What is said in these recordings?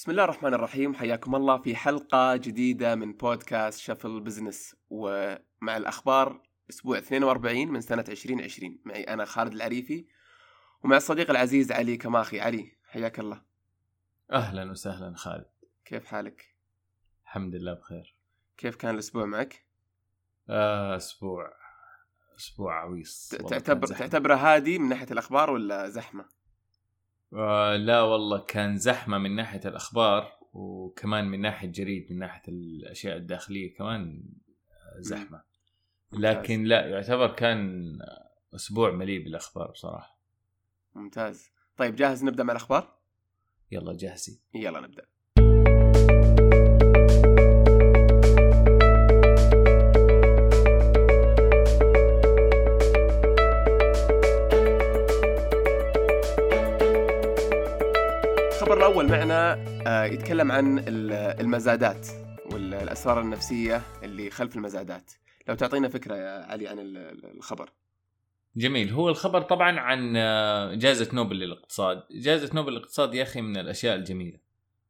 بسم الله الرحمن الرحيم حياكم الله في حلقة جديدة من بودكاست شفل بزنس ومع الأخبار أسبوع 42 من سنة 2020 معي أنا خالد العريفي ومع الصديق العزيز علي كماخي علي حياك الله أهلا وسهلا خالد كيف حالك؟ الحمد لله بخير كيف كان الأسبوع معك؟ آه أسبوع أسبوع عويص تعتبر. تعتبره هادي من ناحية الأخبار ولا زحمة؟ آه لا والله كان زحمة من ناحية الأخبار وكمان من ناحية جريد من ناحية الأشياء الداخلية كمان زحمة. لكن لا يعتبر كان أسبوع مليء بالأخبار بصراحة. ممتاز. طيب جاهز نبدأ مع الأخبار؟ يلا جاهزين. يلا نبدأ. الأول معنا آه، يتكلم عن ال- المزادات والأسرار النفسية اللي خلف المزادات. لو تعطينا فكرة يا علي عن ال- ال- الخبر. جميل. هو الخبر طبعا عن آه، جائزة نوبل للاقتصاد. جائزة نوبل للاقتصاد يا أخي من الأشياء الجميلة.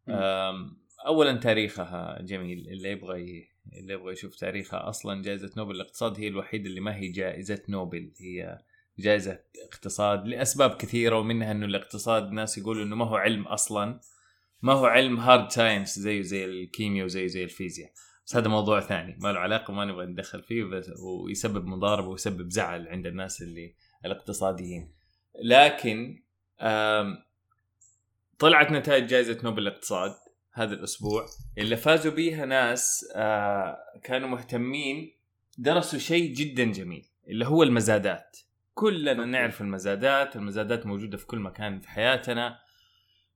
مم. آم، اولا تاريخها جميل. اللي يبغى اللي يبغى يشوف تاريخها أصلا جائزة نوبل للاقتصاد هي الوحيدة اللي ما هي جائزة نوبل. هي جائزة اقتصاد لأسباب كثيرة ومنها إنه الاقتصاد ناس يقولوا إنه ما هو علم أصلا. ما هو علم hard science زيه زي الكيمياء وزيه زي الفيزياء. بس هذا موضوع ثاني ما له علاقة وما نبغى ندخل فيه بس ويسبب مضاربة ويسبب زعل عند الناس اللي الاقتصاديين. لكن طلعت نتائج جائزة نوبل للاقتصاد هذا الأسبوع. اللي فازوا بيها ناس كانوا مهتمين درسوا شيء جدا جميل اللي هو المزادات. كلنا. نعرف المزادات المزادات موجودة في كل مكان في حياتنا.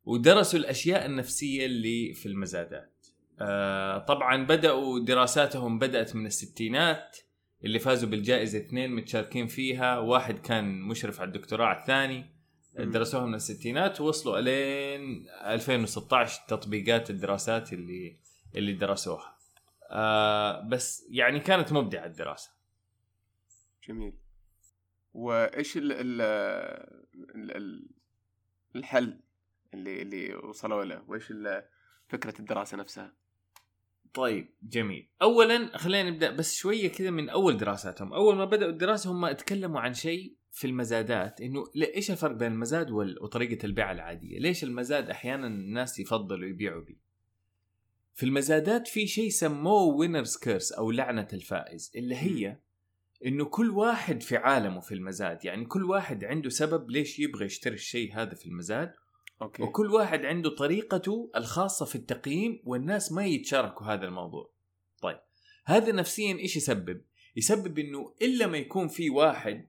ودرسوا الأشياء النفسية اللي في المزادات. آه، طبعا بدأوا دراساتهم بدأت من الستينات اللي فازوا بالجائزة اثنين متشاركين فيها. واحد كان مشرف على الدكتوراه على الثاني. درسوها من الستينات. ووصلوا إلين 2016 تطبيقات الدراسات اللي اللي درسوها. آه بس يعني كانت مبدعة الدراسة. جميل. وإيش ال ال ال- ال- الحل اللي اللي وصلوا له؟ وإيش فكرة الدراسة نفسها؟ طيب جميل. اولا خلينا نبدأ بس شوية كذا من أول دراساتهم. أول ما بدأوا الدراسة هم تكلموا عن شيء في المزادات إنه إيش الفرق بين المزاد وطريقة البيع العادية؟ ليش المزاد أحيانا الناس يفضلوا يبيعوا به في المزادات في شيء سموه winner's curse أو لعنة الفائز اللي هي إنه كل واحد في عالمه في المزاد. يعني كل واحد عنده سبب ليش يبغى يشتري الشيء هذا في المزاد. okay. وكل واحد عنده طريقته الخاصة في التقييم والناس ما يتشاركوا هذا الموضوع. طيب هذا نفسيا إيش يسبب؟ يسبب إنه إلا ما يكون في واحد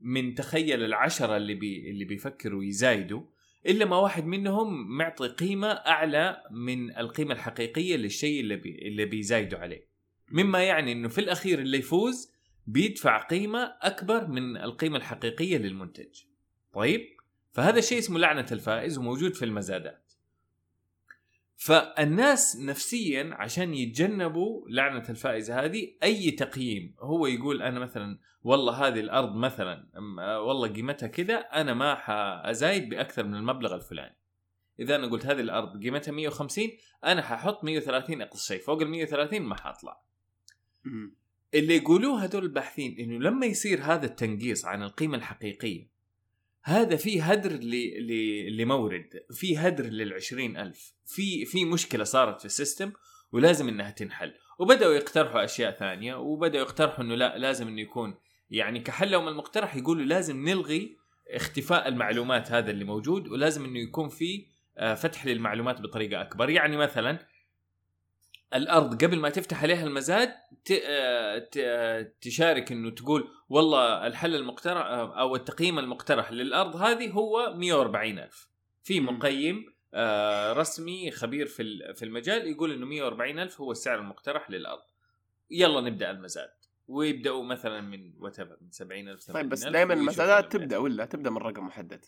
من تخيل العشرة اللي بي اللي بيفكروا يزايدوا إلا ما واحد منهم معطي قيمة أعلى من القيمة الحقيقية للشيء اللي بي اللي بيزايدوا عليه. مما يعني إنه في الأخير اللي يفوز بيدفع قيمة أكبر من القيمة الحقيقية للمنتج. طيب؟ فهذا الشيء اسمه لعنة الفائز وموجود في المزادات. فالناس نفسيا عشان يتجنبوا لعنة الفائز هذه أي تقييم؟ هو يقول أنا مثلا والله هذه الأرض مثلا والله قيمتها كذا أنا ما حأزايد بأكثر من المبلغ الفلاني. إذا أنا قلت هذه الأرض قيمتها 150 أنا ححط 130 أقصى شيء فوق ال 130 ما حأطلع. مم. اللي يقولوه هذول الباحثين إنه لما يصير هذا التنقيص عن القيمة الحقيقية هذا في هدر. لمورد في هدر للعشرين ألف في في مشكلة صارت في السيستم ولازم إنها تنحل وبدأوا يقترحوا أشياء ثانية وبدأوا يقترحوا إنه لا لازم إنه يكون يعني كحل لهم المقترح يقولوا لازم نلغي اختفاء المعلومات هذا اللي موجود ولازم إنه يكون في آه، فتح للمعلومات بطريقة أكبر يعني مثلا الأرض قبل ما تفتح عليها المزاد آه، آه، تشارك إنه تقول والله الحل المقترح آه، أو التقييم المقترح للأرض هذه هو 140 ألف. في. مقيم رسمي خبير في في المجال يقول إنه 140 ألف هو السعر المقترح للأرض. يلا نبدأ المزاد. ويبدأوا مثلا من وات من 70 ألف طيب بس دائما المزادات تبدأ ولا تبدأ من رقم محدد؟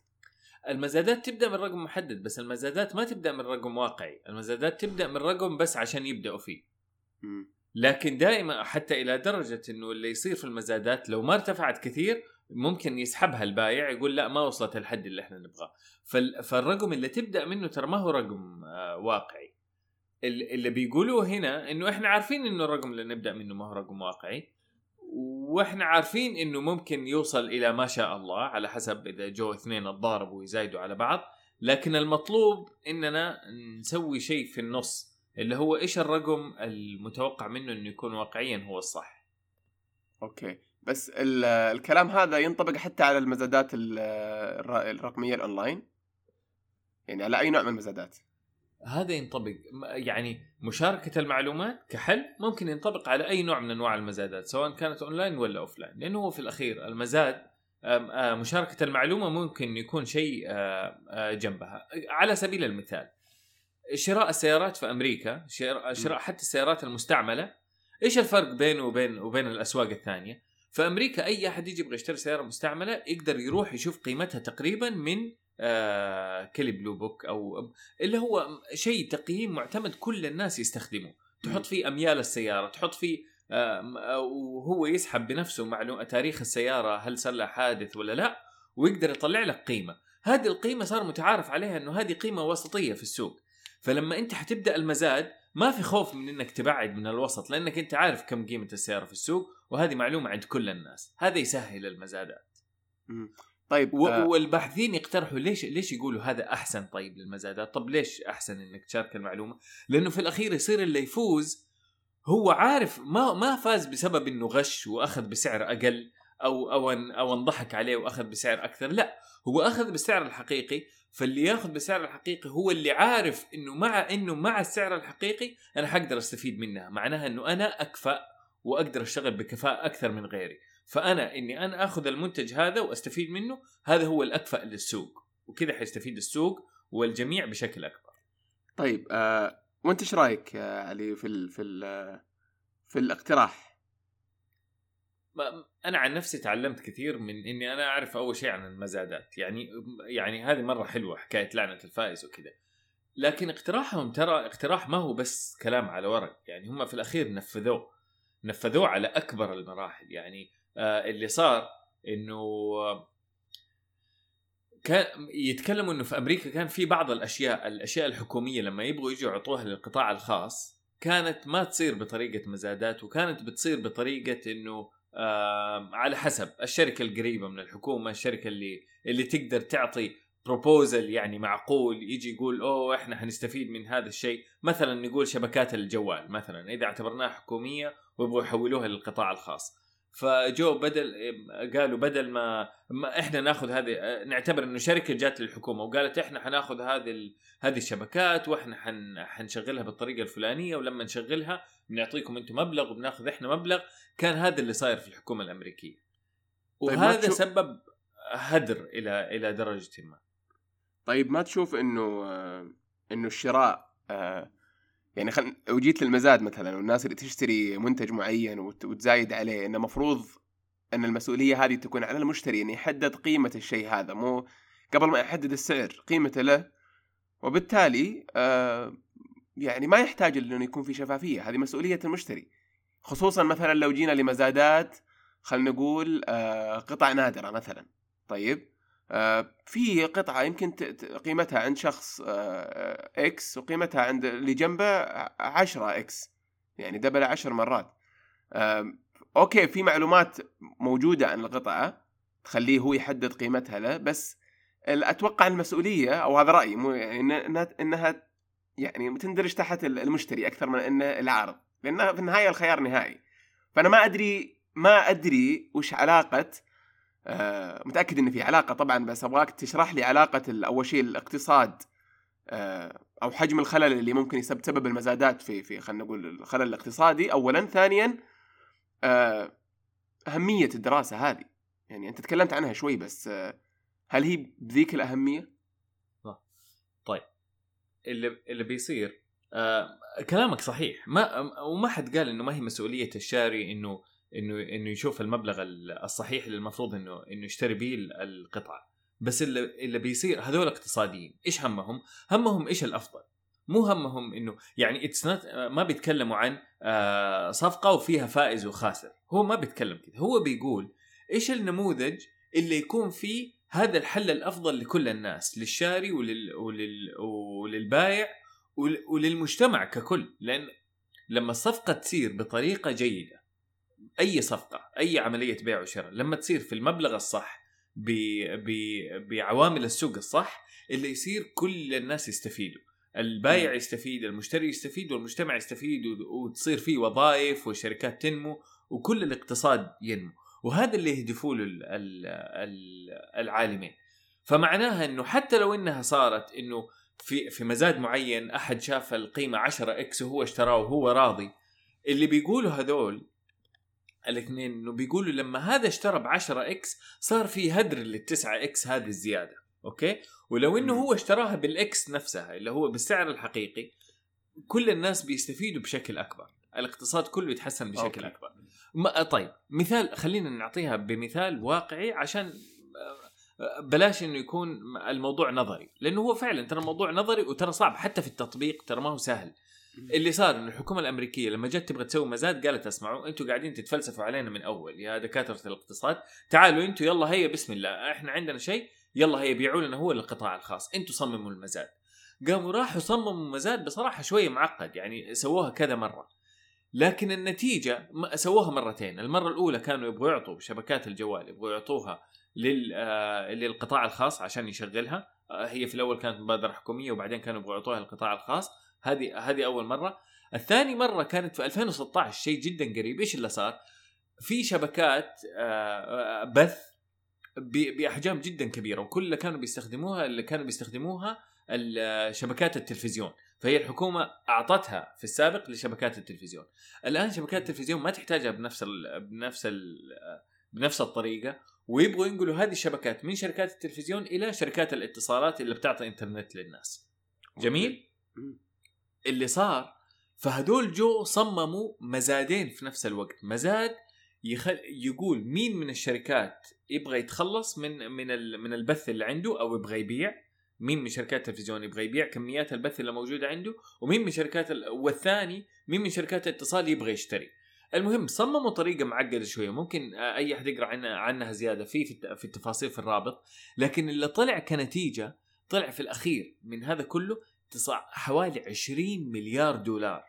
المزادات تبدأ من رقم محدد بس المزادات ما تبدأ من رقم واقعي. المزادات تبدأ من رقم بس عشان يبدأوا فيه. لكن دائما حتى إلى درجة إنه اللي يصير في المزادات لو ما ارتفعت كثير ممكن يسحبها البايع يقول لا ما وصلت الحد اللي إحنا نبغاه. فال... فالرقم اللي تبدأ منه ترى ما هو رقم آه واقعي. اللي بيقولوه هنا إنه إحنا عارفين إنه الرقم اللي نبدأ منه ما هو رقم واقعي. وإحنا عارفين إنه ممكن يوصل إلى ما شاء الله على حسب إذا جو اثنين تضاربوا ويزايدوا على بعض لكن المطلوب إننا نسوي شيء في النص اللي هو إيش الرقم المتوقع منه إنه يكون واقعيا هو الصح. okay. بس الكلام هذا ينطبق حتى على المزادات الرقمية الأونلاين؟ يعني على أي نوع من المزادات؟ هذا ينطبق يعني مشاركة المعلومات كحل ممكن ينطبق على أي نوع من أنواع المزادات سواء كانت أونلاين ولا offline لأنه هو في الأخير المزاد مشاركة المعلومة ممكن يكون شيء جنبها. على سبيل المثال شراء السيارات في أمريكا شراء حتى السيارات المستعملة إيش الفرق بينه وبين وبين الأسواق الثانية؟ في أمريكا أي أحد يجي يبغى يشتري سيارة مستعملة يقدر يروح يشوف قيمتها تقريبا من آه كلي بلو بوك أو اللي هو شيء تقييم معتمد كل الناس يستخدمه. تحط فيه أميال السيارة تحط فيه آه وهو يسحب بنفسه معلومه تاريخ السيارة هل صار لها حادث ولا لا ويقدر يطلع لك قيمة. هذه القيمة صار متعارف عليها إنه هذه قيمة وسطية في السوق. فلما أنت حتبدأ المزاد ما في خوف من إنك تبعد من الوسط لأنك أنت عارف كم قيمة السيارة في السوق وهذه معلومة عند كل الناس. هذا يسهل المزادات. طيب و... آه. والباحثين يقترحوا ليش ليش يقولوا هذا أحسن طيب للمزادات طب ليش أحسن إنك تشارك المعلومة؟ لأنه في الأخير يصير اللي يفوز هو عارف ما ما فاز بسبب إنه غش وأخذ بسعر أقل أو أو أو انضحك عليه وأخذ بسعر أكثر لا هو أخذ بالسعر الحقيقي فاللي يأخذ بالسعر الحقيقي هو اللي عارف إنه مع إنه مع السعر الحقيقي أنا حقدر أستفيد منها معناها إنه أنا أكفأ وأقدر أشتغل بكفاءة أكثر من غيري. فأنا إني أنا آخذ المنتج هذا وأستفيد منه هذا هو الأكفأ للسوق وكذا حيستفيد السوق والجميع بشكل أكبر. طيب آه وأنت إيش رأيك يا علي في ال في ال في الاقتراح؟ أنا عن نفسي تعلمت كثير من إني أنا أعرف أول شيء عن المزادات يعني يعني هذه مرة حلوة حكاية لعنة الفائز وكذا. لكن اقتراحهم ترى اقتراح ما هو بس كلام على ورق يعني هم في الأخير نفذوه نفذوه على أكبر المراحل يعني آه اللي صار إنه كان يتكلموا إنه في أمريكا كان في بعض الأشياء الأشياء الحكومية لما يبغوا يجوا يعطوها للقطاع الخاص كانت ما تصير بطريقة مزادات وكانت بتصير بطريقة إنه آه على حسب الشركة القريبة من الحكومة الشركة اللي اللي تقدر تعطي بروبوزل يعني معقول يجي يقول أوه إحنا حنستفيد من هذا الشيء. مثلا نقول شبكات الجوال مثلا إذا اعتبرناها حكومية ويبغوا يحولوها للقطاع الخاص. فجو بدل قالوا بدل ما, ما إحنا ناخذ هذه نعتبر إنه شركة جات للحكومة وقالت إحنا حناخذ هذه هذه الشبكات وإحنا حن حنشغلها بالطريقة الفلانية ولما نشغلها بنعطيكم أنتم مبلغ وبناخذ إحنا مبلغ. كان هذا اللي صاير في الحكومة الأمريكية. طيب وهذا سبب هدر إلى إلى درجة ما. طيب ما تشوف إنه إنه الشراء يعني خل... وجيت للمزاد مثلا والناس اللي تشتري منتج معين وت... وتزايد عليه إنه مفروض إن المسؤولية هذه تكون على المشتري انه يحدد قيمة الشيء هذا مو قبل ما يحدد السعر قيمته له. وبالتالي آه يعني ما يحتاج إنه يكون في شفافية هذه مسؤولية المشتري. خصوصا مثلا لو جينا لمزادات خلينا نقول آه قطع نادرة مثلا. طيب؟ في قطعة يمكن قيمتها عند شخص X آه، وقيمتها عند اللي جنبه عشرة X يعني double عشر مرات. okay في معلومات موجودة عن القطعة تخليه هو يحدد قيمتها له بس أتوقع المسؤولية أو هذا رأيي مو يعني إنها يعني تندرج تحت المشتري أكثر من انه العارض لأن في النهاية الخيار نهائي. فأنا ما أدري ما أدري وش علاقة آه، متأكد إن في علاقة طبعا بس أبغاك تشرح لي علاقة أول شيء الاقتصاد آه، أو حجم الخلل اللي ممكن يسبب المزادات في في خلينا نقول الخلل الاقتصادي. اولا. ثانيا آه، أهمية الدراسة هذه. يعني أنت تكلمت عنها شوي بس هل هي بذيك الأهمية؟ طيب. اللي اللي بيصير آه كلامك صحيح. ما وما حد قال إنه ما هي مسؤولية الشاري إنه إنه إنه يشوف المبلغ الصحيح اللي المفروض إنه إنه يشتري به القطعة. بس اللي اللي بيصير هذول اقتصاديين إيش همهم؟ همهم إيش الأفضل؟ مو همهم إنه يعني اتس ما بيتكلموا عن آه، صفقة وفيها فائز وخاسر. هو ما بيتكلم كذا هو بيقول إيش النموذج اللي يكون فيه هذا الحل الأفضل لكل الناس للشاري ولل... ولل... وللبايع ول... وللمجتمع ككل. لأن لما الصفقة تصير بطريقة جيدة أي صفقة أي عملية بيع وشراء لما تصير في المبلغ الصح ب... ب... بعوامل السوق الصح اللي يصير كل الناس يستفيدوا. البايع يستفيد المشتري يستفيد والمجتمع يستفيد وتصير فيه وظائف والشركات تنمو وكل الاقتصاد ينمو. وهذا اللي يهدفوا له العالمين. فمعناها إنه حتى لو إنها صارت إنه في في مزاد معين أحد شاف القيمة 10 إكس وهو اشتراه وهو راضي اللي بيقولوا هذول الاثنين إنه بيقولوا لما هذا اشترى ب 10 X صار في هدر لل 9 X هذه الزيادة okay؟ ولو إنه هو اشتراها بال X نفسها اللي هو بالسعر الحقيقي كل الناس بيستفيدوا بشكل أكبر الاقتصاد كله يتحسن بشكل okay. أكبر. ما طيب مثال خلينا نعطيها بمثال واقعي عشان آه، بلاش إنه يكون الموضوع نظري لأنه هو فعلا ترى الموضوع نظري وترى صعب حتى في التطبيق ترى ما هو سهل. اللي صار انه الحكومة الأمريكية لما جت تبغى تسوي مزاد قالت اسمعوا أنتم قاعدين تتفلسفوا علينا من أول يا دكاترة الاقتصاد تعالوا أنتم يلا هيا بسم الله إحنا عندنا شيء يلا هيا بيعوا لنا هو للقطاع الخاص أنتم صمموا المزاد. قاموا راحوا صمموا مزاد بصراحة شوية معقد يعني سووها كذا مرة. لكن النتيجة سووها مرتين المرة الأولى كانوا يبغوا يعطوا شبكات الجوال يبغوا يعطوها آه للقطاع الخاص عشان يشغلها آه هي في الأول كانت مبادرة حكومية وبعدين كانوا يبغوا يعطوها للقطاع الخاص. هذه هذه أول مرة. الثاني مرة كانت في 2016 شيء جدا قريب. إيش اللي صار؟ في شبكات آه بث بأحجام جدا كبيرة وكل اللي كانوا بيستخدموها اللي كانوا بيستخدموها شبكات التلفزيون. فهي الحكومة أعطتها في السابق لشبكات التلفزيون. الآن شبكات التلفزيون ما تحتاجها بنفس ال بنفس ال بنفس الطريقة. ويبغوا ينقلوا هذه الشبكات من شركات التلفزيون إلى شركات الاتصالات اللي بتعطي إنترنت للناس. جميل؟ اللي صار فهدول جو صمموا مزادين في نفس الوقت. مزاد يخل... يقول مين من الشركات يبغى يتخلص من من من البث اللي عنده أو يبغى يبيع؟ مين من شركات التلفزيون يبغى يبيع؟ كميات البث اللي موجودة عنده. ومين من شركات ال... والثاني مين من شركات الاتصال يبغى يشتري؟ المهم صمموا طريقة معقدة شوية. ممكن أي أحد يقرأ عنها عنها زيادة في في التفاصيل في الرابط. لكن اللي طلع كنتيجة طلع في الأخير من هذا كله حوالي 20 مليار دولار.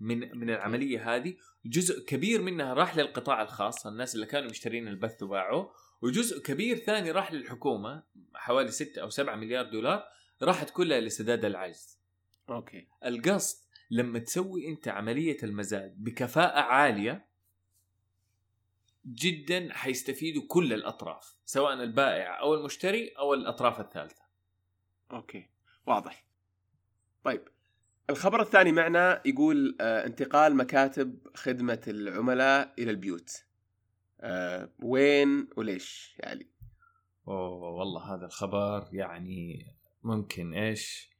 من من العملية هذه. جزء كبير منها راح للقطاع الخاص الناس اللي كانوا مشترين البث وباعوه وجزء كبير ثاني راح للحكومة حوالي 6 أو 7 مليار دولار راحت كلها لسداد العجز. أوكي. القصد لما تسوي أنت عملية المزاد بكفاءة عالية جدا حيستفيدوا كل الأطراف سواء البائع أو المشتري أو الأطراف الثالثة. أوكي. واضح. طيب الخبر الثاني معنا يقول آه انتقال مكاتب خدمة العملاء إلى البيوت. آه وين وليش يعني؟ أوه والله هذا الخبر يعني ممكن إيش؟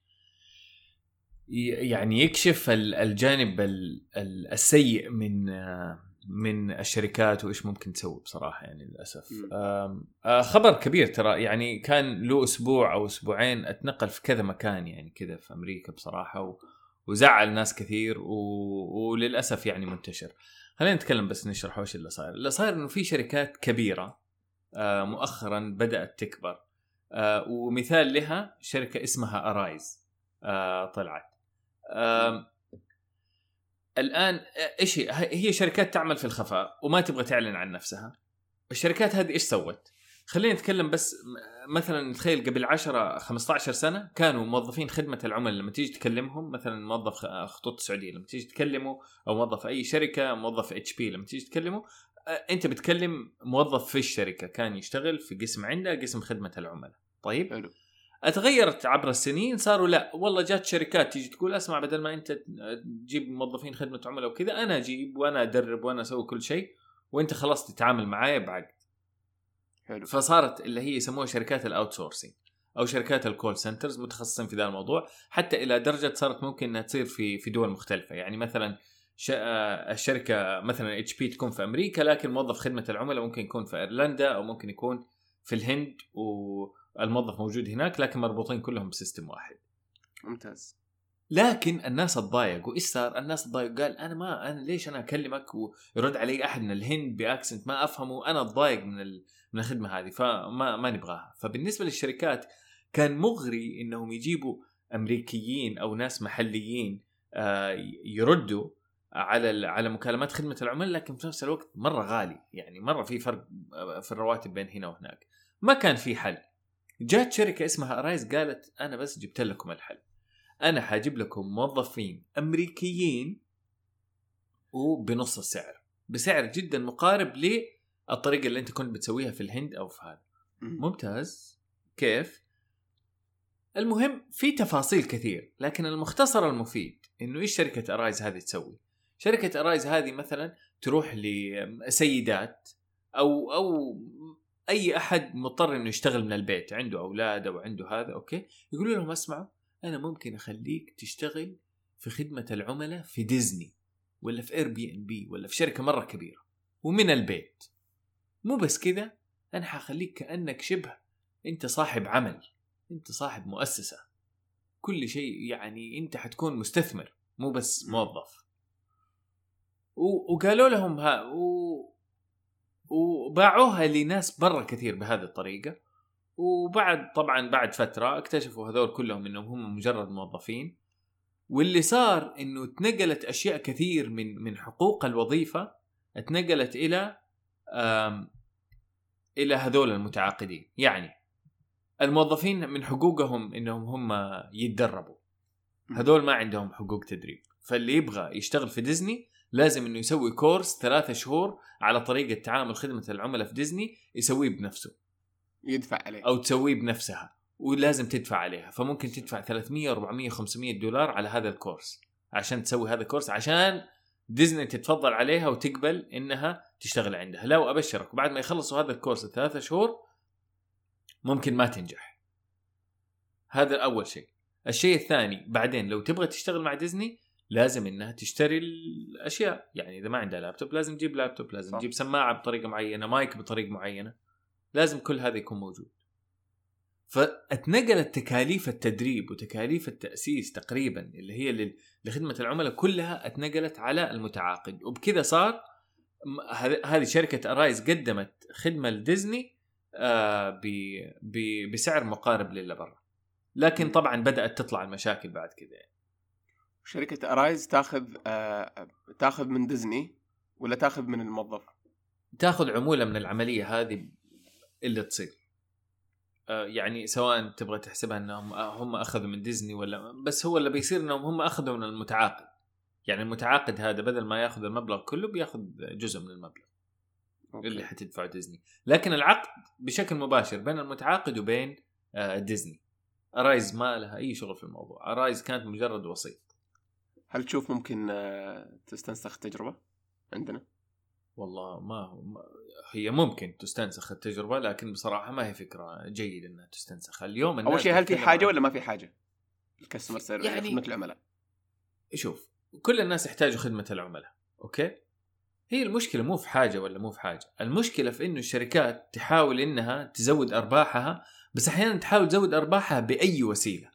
يعني يكشف الجانب السيء من آه من الشركات وإيش ممكن تسوي بصراحة يعني للأسف. آه خبر كبير ترى يعني كان له أسبوع أو أسبوعين أتنقل في كذا مكان يعني كذا في أمريكا بصراحة و... وزعل ناس كثير و... وللأسف يعني منتشر. خلينا نتكلم بس نشرح وش اللي صاير. اللي صاير إنه في شركات كبيرة آه مؤخرا بدأت تكبر. آه ومثال لها شركة اسمها ارايز آه طلعت. آه الآن إيش هي؟ هي شركات تعمل في الخفاء وما تبغى تعلن عن نفسها. الشركات هذه إيش سوت؟ خلينا نتكلم بس مثلا نتخيل قبل 10 15 سنة كانوا موظفين خدمة العملاء. لما تيجي تكلمهم مثلا موظف خطوط السعوديه لما تيجي تكلمه أو موظف أي شركة موظف HP لما تيجي تكلمه أنت بتكلم موظف في الشركة كان يشتغل في قسم عنده قسم خدمة العملاء. طيب؟ حلو. اتغيرت عبر السنين صاروا لا والله جات شركات تيجي تقول اسمع بدل ما انت تجيب موظفين خدمة عملاء وكذا أنا أجيب وأنا ادرب وأنا أسوي كل شيء وانت خلاص تتعامل معايا بعقد حلو. فصارت اللي هي يسموها شركات ال outsourcing أو شركات ال call centers متخصصين في ذا الموضوع حتى إلى درجة صارت ممكن إنها تصير في في دول مختلفة. يعني مثلا الشركة مثلا اتش بي تكون في أمريكا لكن موظف خدمة العملاء ممكن يكون في أيرلندا أو ممكن يكون في الهند و الموظف موجود هناك لكن مربوطين كلهم بسيستم واحد. ممتاز. لكن الناس تضايق وإيش صار؟ الناس تضايق قال أنا ما أنا ليش أنا أكلمك ويرد علي أحد من الهند بأكسنت ما أفهمه أنا أتضايق من ال... من الخدمة هذه فما ما نبغاها. فبالنسبة للشركات كان مغري إنهم يجيبوا أمريكيين أو ناس محليين آه، يردوا على على مكالمات خدمة العملاء لكن في نفس الوقت مرة غالي. يعني مرة في فرق آه، في الرواتب بين هنا وهناك. ما كان في حل. جات شركة اسمها ارايز قالت أنا بس جبت لكم الحل. أنا حاجيب لكم موظفين أمريكيين وبنص السعر. بسعر جدا مقارب للطريقة اللي أنت كنت بتسويها في الهند أو في هذا. ممتاز. كيف؟ المهم في تفاصيل كثير لكن المختصر المفيد إنه إيش شركة ارايز هذه تسوي؟ شركة ارايز هذه مثلا تروح لسيدات أو أو أي أحد مضطر إنه يشتغل من البيت عنده أولاد أو عنده هذا okay؟ يقولوا لهم أسمعوا أنا ممكن أخليك تشتغل في خدمة العملاء في ديزني ولا في Airbnb ولا في شركة مرة كبيرة ومن البيت. مو بس كذا أنا حخليك كأنك شبه أنت صاحب عمل أنت صاحب مؤسسة. كل شيء يعني أنت حتكون مستثمر مو بس موظف. وقالوا لهم ها و... وباعوها لناس برا كثير بهذه الطريقة. وبعد طبعا بعد فترة اكتشفوا هذول كلهم إنهم هم مجرد موظفين. واللي صار إنه اتنقلت أشياء كثير من من حقوق الوظيفة اتنقلت إلى إلى هذول المتعاقدين. يعني الموظفين من حقوقهم إنهم هم يتدربوا. هذول ما عندهم حقوق تدريب. فاللي يبغى يشتغل في ديزني لازم إنه يسوي كورس ثلاثة شهور على طريقة تعامل خدمة العملاء في ديزني يسويه بنفسه. يدفع عليه. أو تسويه بنفسها. ولازم تدفع عليها. فممكن تدفع 300 400 500 دولار على هذا الكورس عشان تسوي هذا الكورس عشان ديزني تتفضل عليها وتقبل إنها تشتغل عندها. لا وأبشرك. بعد ما يخلصوا هذا الكورس الثلاثة شهور ممكن ما تنجح. هذا أول شيء. الشيء الثاني بعدين لو تبغى تشتغل مع ديزني لازم إنها تشتري الأشياء. يعني إذا ما عندها لابتوب لازم تجيب لابتوب لازم تجيب سماعة بطريقة معينة مايك بطريقة معينة. لازم كل هذا يكون موجود. فاتنقلت تكاليف التدريب وتكاليف التأسيس تقريبا اللي هي لخدمة العملاء كلها اتنقلت على المتعاقد. وبكذا صار هذه شركة ارايز قدمت خدمة لديزني آه، بسعر مقارب للي برا. لكن طبعا بدأت تطلع المشاكل بعد كذا. يعني. شركة ارايز تاخذ آه تاخذ من ديزني ولا تاخذ من الموظف؟ تاخذ عمولة من العملية هذه اللي تصير. آه يعني سواء تبغى تحسبها إنهم آه، هم أخذوا من ديزني ولا بس هو اللي بيصير إنهم هم أخذوا من المتعاقد. يعني المتعاقد هذا بدل ما ياخذ المبلغ كله بياخذ جزء من المبلغ okay. اللي حتدفعه ديزني لكن العقد بشكل مباشر بين المتعاقد وبين آه ديزني ارايز ما لها أي شغل في الموضوع. ارايز كانت مجرد وسيط. هل تشوف ممكن آه، تستنسخ التجربة عندنا والله ما, هي ممكن تستنسخ التجربة لكن بصراحة ما هي فكرة جيدة إنها تستنسخ اليوم أول شيء هل في حاجة ولا ما في حاجة؟ ال customer service يعني خدمه العملاء شوف كل الناس يحتاجوا خدمة العملاء okay؟ هي المشكلة مو في حاجة ولا مو في حاجة، المشكلة في إنه الشركات تحاول إنها تزود أرباحها بس أحيانا تحاول تزود أرباحها بأي وسيلة.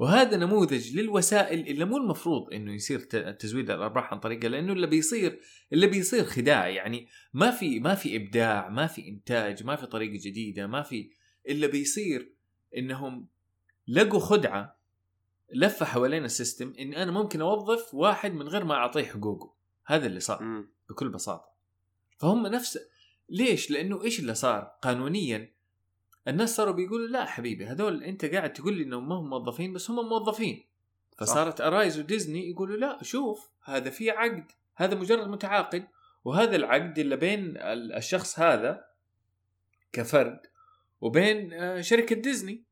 وهذا نموذج للوسائل اللي مو المفروض إنه يصير تزويد الارباح عن طريقها لأنه اللي بيصير اللي بيصير خداع. يعني ما في ما في إبداع ما في إنتاج ما في طريقة جديدة ما في اللي بيصير إنهم لقوا خدعة لفه حوالين ال system إني أنا ممكن أوظف واحد من غير ما أعطيه حقوقه. هذا اللي صار بكل بساطة. فهم نفس ليش؟ لأنه إيش اللي صار؟ قانونيا الناس صاروا بيقولوا لا حبيبي هذول أنت قاعد تقول لي إنهم ما هم موظفين بس هم موظفين. فصارت ارايز وديزني يقولوا لا شوف هذا في عقد هذا مجرد متعاقد وهذا العقد اللي بين الشخص هذا كفرد وبين آه، شركة ديزني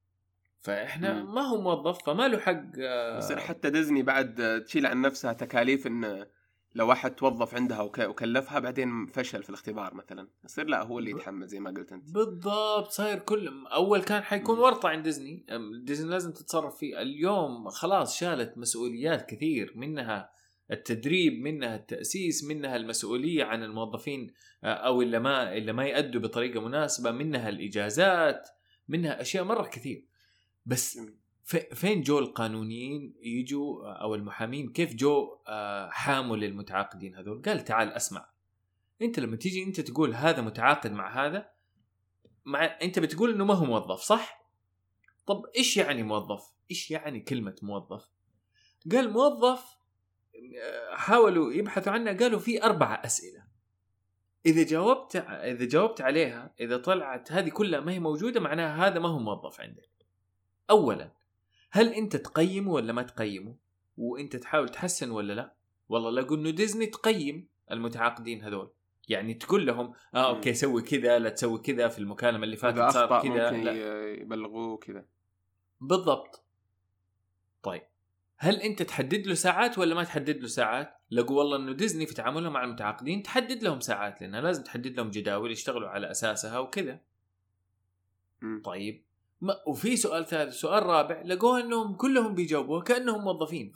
فإحنا مم. ما هو موظف فما له حق آه، يصير حتى ديزني بعد تشيل عن نفسها تكاليف إن لو واحد توظف عندها وكلفها بعدين فشل في الاختبار مثلا. يصير لا هو اللي يتحمل زي ما قلت أنت. بالضبط صاير كل أول كان حيكون ورطة عند ديزني. ديزني لازم تتصرف فيه. اليوم خلاص شالت مسؤوليات كثير منها التدريب منها التأسيس منها المسؤولية عن الموظفين أو اللي ما اللي ما يأدوا بطريقة مناسبة منها الإجازات منها أشياء مرة كثير. بس فين جو القانونيين يجوا أو المحامين؟ كيف جو آه، حاموا للمتعاقدين هذول؟ قال تعال أسمع. أنت لما تيجي أنت تقول هذا متعاقد مع هذا مع أنت بتقول إنه ما هو موظف صح؟ طب إيش يعني موظف؟ إيش يعني كلمة موظف؟ قال موظف آه، حاولوا يبحثوا عنها قالوا في أربع أسئلة. إذا جاوبت إذا جاوبت عليها إذا طلعت هذه كلها ما هي موجودة معناها هذا ما هو موظف عندك. اولا هل أنت تقيمه ولا ما تقيمه؟ وأنت تحاول تحسن ولا لا؟ والله لو إنه ديزني تقيم المتعاقدين هذول. يعني تقول لهم آه okay سوي كذا لا تسوي كذا في المكالمة اللي فاتت صار كذا ممكن يبلغوه كذا بالضبط. طيب هل أنت تحدد له ساعات ولا ما تحدد له ساعات؟ لقوا والله إنه ديزني في تعاملها مع المتعاقدين تحدد لهم ساعات لأنها لازم تحدد لهم جداول يشتغلوا على أساسها وكذا. طيب ما وفي سؤال ثالث سؤال رابع لقوها إنهم كلهم بيجاوبوها كأنهم موظفين.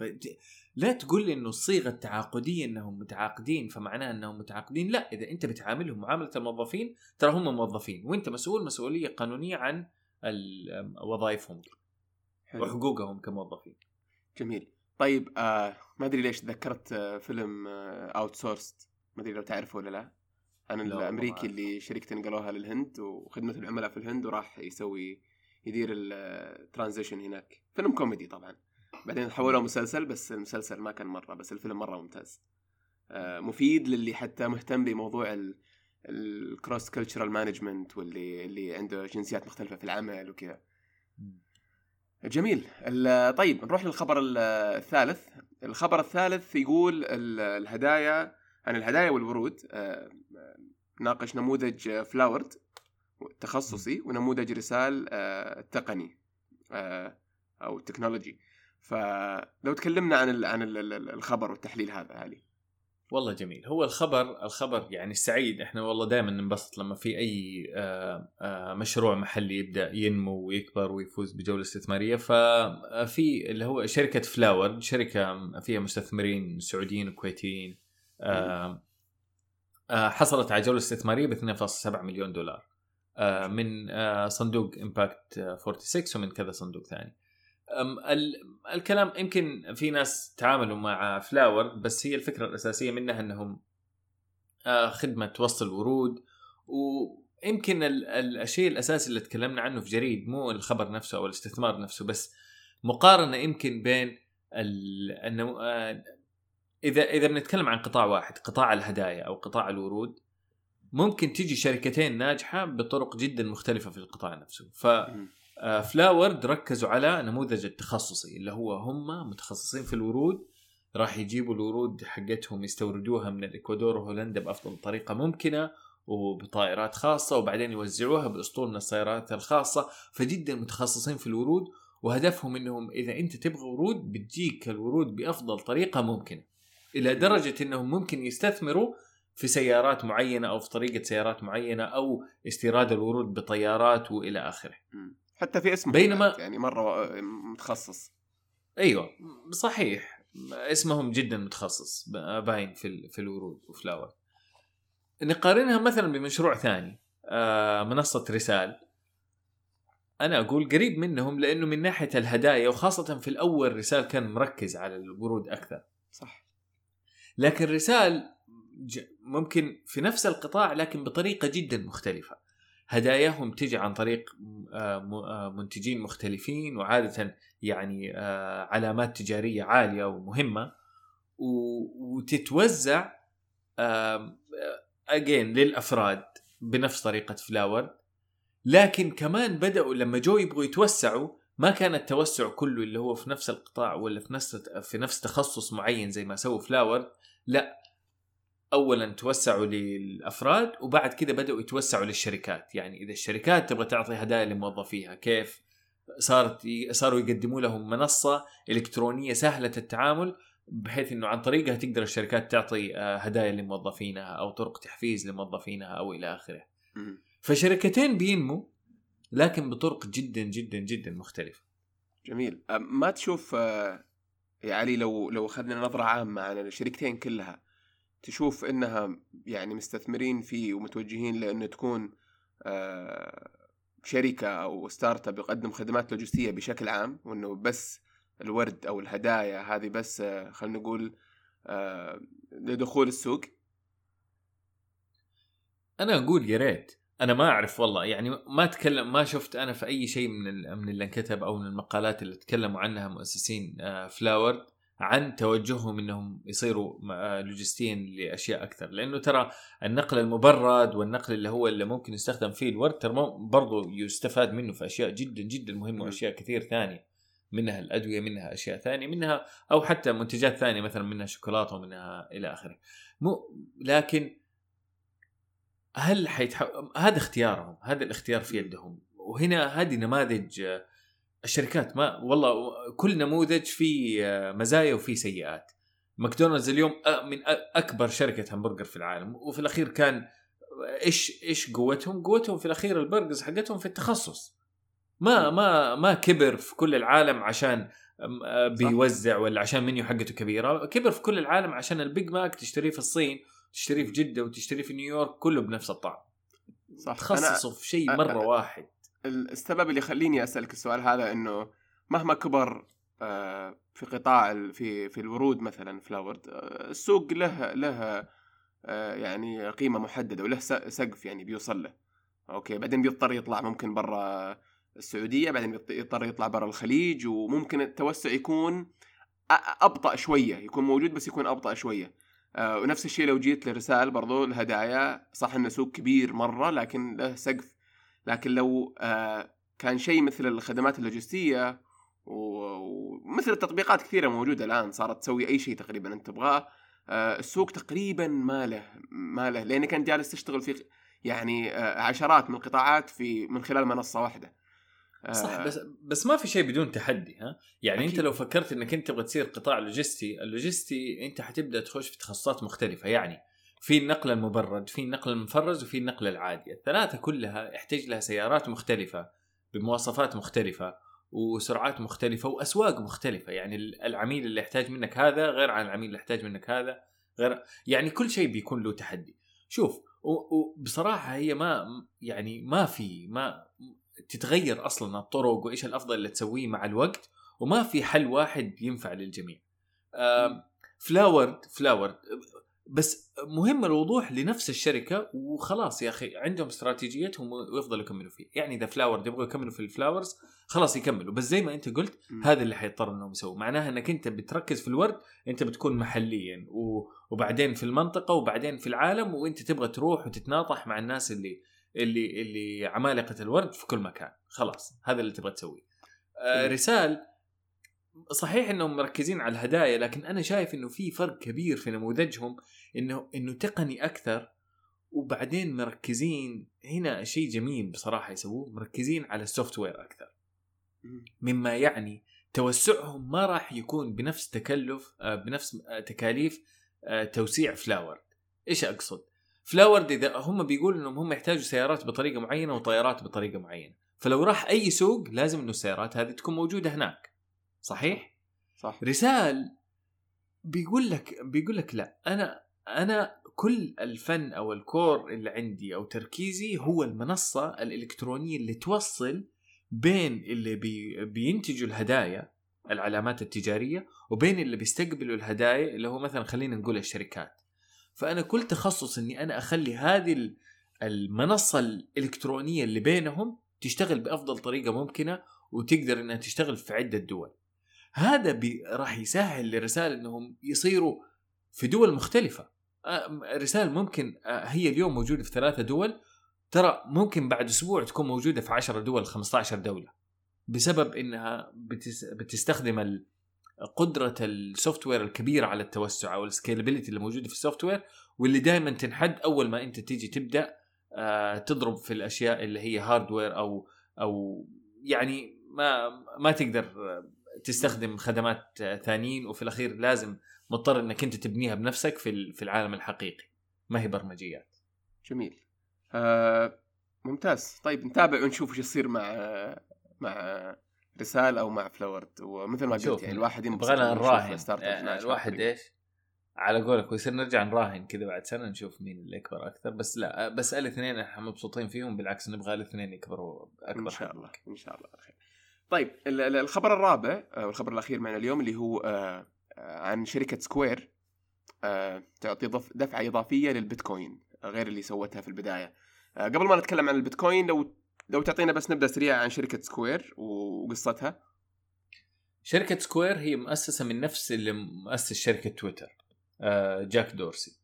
لا تقول لي إنه الصيغة التعاقدية إنهم متعاقدين فمعناها إنهم متعاقدين لا إذا أنت بتعاملهم معاملة الموظفين ترى هم موظفين وأنت مسؤول مسؤولية قانونية عن وظائفهم. وحقوقهم كموظفين جميل طيب آه ما أدري ليش تذكرت آه فيلم Outsourced ما أدري لو تعرفه ولا لا عن الأمريكي. اللي شركته نقلوها للهند وخدمة العملاء في الهند وراح يسوي يدير ال transition هناك. فيلم كوميدي طبعا. بعدين حولوه مسلسل بس المسلسل ما كان مرة بس الفيلم مرة ممتاز. آه مفيد للي حتى مهتم بموضوع ال cross-cultural management واللي اللي عنده جنسيات مختلفة في العمل وكذا. جميل. طيب نروح للخبر ال- الثالث. الخبر الثالث يقول ال- الهدايا عن الهدايا والورود. آه، ناقش نموذج Floward تخصصي ونموذج رسال آه، تقني آه، أو تكنولوجي فلو تكلمنا عن ال- عن ال- ال- الخبر والتحليل هذا علي. والله جميل. هو الخبر الخبر يعني السعيد إحنا والله دائما ننبسط لما في أي آه، مشروع محلي يبدأ ينمو ويكبر ويفوز بجولة استثمارية. ففي اللي هو شركة Floward شركة فيها مستثمرين سعوديين وكويتيين حصلت على جولة استثمارية ب 2.7 مليون دولار. من آه، صندوق Impact 46 ومن كذا صندوق ثاني. الكلام يمكن في ناس تعاملوا مع فلاورد بس هي الفكرة الأساسية منها إنهم آه، خدمة توصيل ورود ويمكن ال- ال- الشيء الأساسي اللي تكلمنا عنه في جريد مو الخبر نفسه أو الاستثمار نفسه بس مقارنة يمكن بين إنه آه، إذا إذا بنتكلم عن قطاع واحد قطاع الهدايا أو قطاع الورود ممكن تيجي شركتين ناجحة بطرق جدا مختلفة في القطاع نفسه. ف مم. آه، فلاورد ركزوا على نموذج التخصصي اللي هو هم متخصصين في الورود راح يجيبوا الورود حقتهم يستوردوها من الإكوادور وهولندا بأفضل طريقة ممكنة وبطائرات خاصة وبعدين يوزعوها باسطول من السيارات الخاصة. فجدا متخصصين في الورود وهدفهم إنهم إذا أنت تبغى ورود بتجيك الورود بأفضل طريقة ممكنة إلى درجة إنهم ممكن يستثمروا في سيارات معينة أو في طريقة سيارات معينة أو استيراد الورود بطيارات وإلى آخره. حتى في اسمه بينما- يعني مرة آه، متخصص. أيوه صحيح. اسمهم جدا متخصص باين في في الورود وفلاور نقارنها مثلا بمشروع ثاني آه، منصة رسال. أنا أقول قريب منهم لأنه من ناحية الهدايا وخاصة في الأول رسال كان مركز على الورود أكثر. صح. لكن رسال ممكن في نفس القطاع لكن بطريقة جدا مختلفة. هداياهم تجي عن طريق آه، آه، منتجين مختلفين وعادة يعني آه، علامات تجارية عالية ومهمة وتتوزع again للأفراد بنفس طريقة فلاورد. لكن كمان بدأوا لما جو يبغوا يتوسعوا ما كان التوسع كله اللي هو في نفس القطاع ولا في نفس في نفس تخصص معين زي ما سووا فلاورد. لا اولا توسعوا للأفراد وبعد كده بدأوا يتوسعوا للشركات. يعني إذا الشركات تبغى تعطي هدايا لموظفيها كيف؟ صارت صاروا يقدموا لهم منصة إلكترونية سهلة التعامل بحيث إنه عن طريقها تقدر الشركات تعطي آه، هدايا لموظفينها أو طرق تحفيز لموظفينها أو إلى آخره. فشركتين بينمو لكن بطرق جدا جدا جدا مختلفة. جميل. ما تشوف آه، يا علي لو لو أخذنا نظرة عامة عن الشركتين كلها تشوف إنها يعني مستثمرين فيه ومتوجهين لأنه تكون آه، شركة أو startup يقدم خدمات لوجستية بشكل عام وإنه بس الورد أو الهدايا هذه بس آه، خلينا نقول آه، لدخول السوق. أنا أقول يا ريت. أنا ما أعرف والله. يعني ما أتكلم ما شفت أنا في أي شيء من من اللي انكتب أو من المقالات اللي تكلموا عنها مؤسسين آه، فلاورد عن توجههم إنهم يصيروا آه، لوجستيا لأشياء أكثر. لأنه ترى النقل المبرد والنقل اللي هو اللي ممكن يستخدم فيه الورد ترى برضو يستفاد منه في أشياء جدا جدا مهمة. وأشياء كثير ثانية. منها الأدوية منها أشياء ثانية منها أو حتى منتجات ثانية مثلا منها شوكولاتة ومنها إلى آخره. مو لكن هل حيتح... هذا اختيارهم هذا الاختيار في يدهم. وهنا هذه نماذج آه، الشركات ما والله كل نموذج فيه آه، مزايا وفيه سيئات. ماكدونالدز اليوم آه، من أكبر شركة همبرجر في العالم. وفي الأخير كان آه، إيش إيش قوتهم؟ قوتهم في الأخير ال burgers حقتهم في التخصص. ما ما ما كبر في كل العالم عشان بيوزع ولا عشان منيو حقته كبيرة. كبر في كل العالم عشان ال Big Mac تشتريه في الصين تشتريه في جدة وتشتريه في نيويورك كله بنفس الطعم. صح. تخصصوا في شيء أنا- مرة واحد. السبب اللي يخليني أسألك السؤال هذا إنه مهما كبر آه، في قطاع في في الورود مثلا فلاورد آه، السوق له له آه، يعني قيمة محددة وله سقف يعني بيوصل له. okay بعدين بيضطر يطلع ممكن برا السعودية بعدين بيضط- يضطر يطلع برا الخليج وممكن التوسع يكون أبطأ شوية يكون موجود بس يكون أبطأ شوية. ونفس الشيء لو جيت لرسال برضو الهدايا صح إنه سوق كبير مرة لكن له سقف لكن لو آه، كان شيء مثل الخدمات اللوجستية ومثل التطبيقات كثيرة موجودة الآن صارت تسوي أي شيء تقريبا أنت تبغاه آه، السوق تقريبا ما له ما له لانك انت جالس تشتغل في يعني آه، عشرات من القطاعات في من خلال منصة واحدة صح بس بس ما في شيء بدون تحدي ها يعني أكيد. انت لو فكرت إنك أنت تبغى تصير قطاع لوجستي اللوجستي أنت حتبدأ تخش في تخصصات مختلفة يعني في النقل المبرد في النقل المفرز وفي النقل العادي. الثلاثة كلها يحتاج لها سيارات مختلفة بمواصفات مختلفة وسرعات مختلفة وأسواق مختلفة. يعني العميل اللي يحتاج منك هذا غير عن العميل اللي يحتاج منك هذا غير يعني كل شيء بيكون له تحدي. شوف و- وبصراحه هي ما يعني ما في ما تتغير أصلا الطرق وإيش الأفضل اللي تسويه مع الوقت وما في حل واحد ينفع للجميع. فلاورد فلاورد بس مهم الوضوح لنفس الشركة وخلاص يا أخي عندهم استراتيجيتهم ويفضلوا يكملوا فيه، يعني إذا فلاورد يبغوا يكملوا في ال flowers خلاص يكملوا. بس زي ما أنت قلت. هذا اللي حيضطر إنهم يسووا، معناها إنك أنت بتركز في الورد أنت بتكون محليا. وبعدين في المنطقة وبعدين في العالم وأنت تبغى تروح وتتناطح مع الناس اللي اللي اللي عمالقة الورد في كل مكان. خلاص هذا اللي تبغى تسويه. آه. رسال صحيح إنهم مركزين على الهدايا لكن أنا شايف إنه في فرق كبير في نموذجهم انه إنه تقني أكثر وبعدين مركزين هنا شيء جميل بصراحة يسووه مركزين على ال software أكثر. مما يعني توسعهم ما راح يكون بنفس تكلف آه، بنفس آه، تكاليف آه، توسيع فلاورد إيش أقصد؟ فلاورد إذا هم بيقولوا إنهم هم يحتاجوا سيارات بطريقة معينة وطيارات بطريقة معينة. فلو راح أي سوق لازم إنه السيارات هذه تكون موجودة هناك. صحيح؟ صح. رسال بيقول لك بيقول لك لا أنا أنا كل الفن أو الكور اللي عندي أو تركيزي هو المنصة الإلكترونية اللي توصل بين اللي بي بينتجوا الهدايا العلامات التجارية وبين اللي بيستقبلوا الهدايا اللي هو مثلا خلينا نقول الشركات. فأنا كل تخصص إني أنا أخلي هذه ال- المنصة الإلكترونية اللي بينهم تشتغل بأفضل طريقة ممكنة وتقدر إنها تشتغل في عدة دول. هذا راح يسهل لرسال إنهم يصيروا في دول مختلفة. آه، رسال ممكن هي اليوم موجودة في ثلاثة دول. ترى ممكن بعد أسبوع تكون موجودة في 10 دول 15 دولة. بسبب إنها بتس بتستخدم قدرة ال software الكبيرة على التوسع أو ال scalability اللي موجودة في ال software واللي دائما تنحد أول ما أنت تيجي تبدأ تضرب في الأشياء اللي هي hardware أو أو يعني ما ما تقدر تستخدم خدمات ثانيين وفي الأخير لازم مضطر إنك أنت تبنيها بنفسك في في العالم الحقيقي. ما هي برمجيات. جميل. آه ممتاز. طيب نتابع ونشوف إيش يصير مع مع رسال أو مع فلاورد ومثل ما قلت يعني الواحد يبغى لنا نراهن. آه، الواحد بطريقة. إيش؟ على قولك ويصير نرجع نراهن كذا بعد سنة نشوف مين اللي يكبر أكثر. بس لا بس الاثنين إحنا مبسوطين فيهم بالعكس نبغى الاثنين يكبروا أكبر إن شاء الله إن شاء الله. خير طيب الخبر الرابع والخبر الأخير معنا اليوم اللي هو عن شركة سكوير تعطي دفعة إضافية للبيتكوين غير اللي سوتها في البداية. قبل ما نتكلم عن البيتكوين لو لو تعطينا بس نبدأ سريع عن شركة سكوير وقصتها. شركة سكوير هي مؤسسة من نفس اللي مؤسس شركة تويتر جاك دورسي.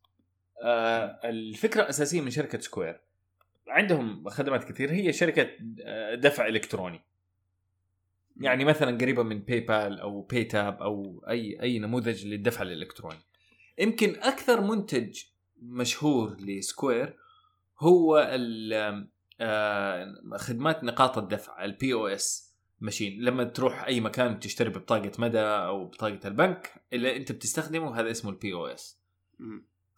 الفكرة الأساسية من شركة سكوير عندهم خدمات كثير هي شركة دفع إلكتروني. يعني مثلا قريبة من باي بال أو باي تاب أو أي أي نموذج للدفع الإلكتروني. يمكن أكثر منتج مشهور لسكوير هو خدمات نقاط الدفع ال POS machine لما تروح أي مكان تشتري ببطاقه مدى أو بطاقة البنك اللي أنت بتستخدمه هذا اسمه ال POS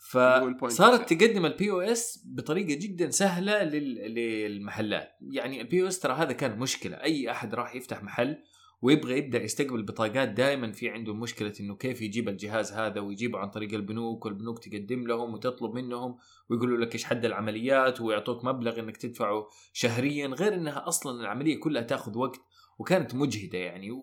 فصارت تقدم ال POS بطريقة جدا سهلة للمحلات. يعني ال POS ترى هذا كان مشكلة. أي أحد راح يفتح محل ويبغى يبدأ يستقبل بطاقات دائما في عنده مشكلة إنه كيف يجيب الجهاز هذا ويجيبه عن طريق البنوك والبنوك تقدم لهم وتطلب منهم ويقولوا لك إيش حد العمليات ويعطوك مبلغ إنك تدفعه شهريا غير إنها أصلا العملية كلها تأخذ وقت وكانت مجهدة يعني.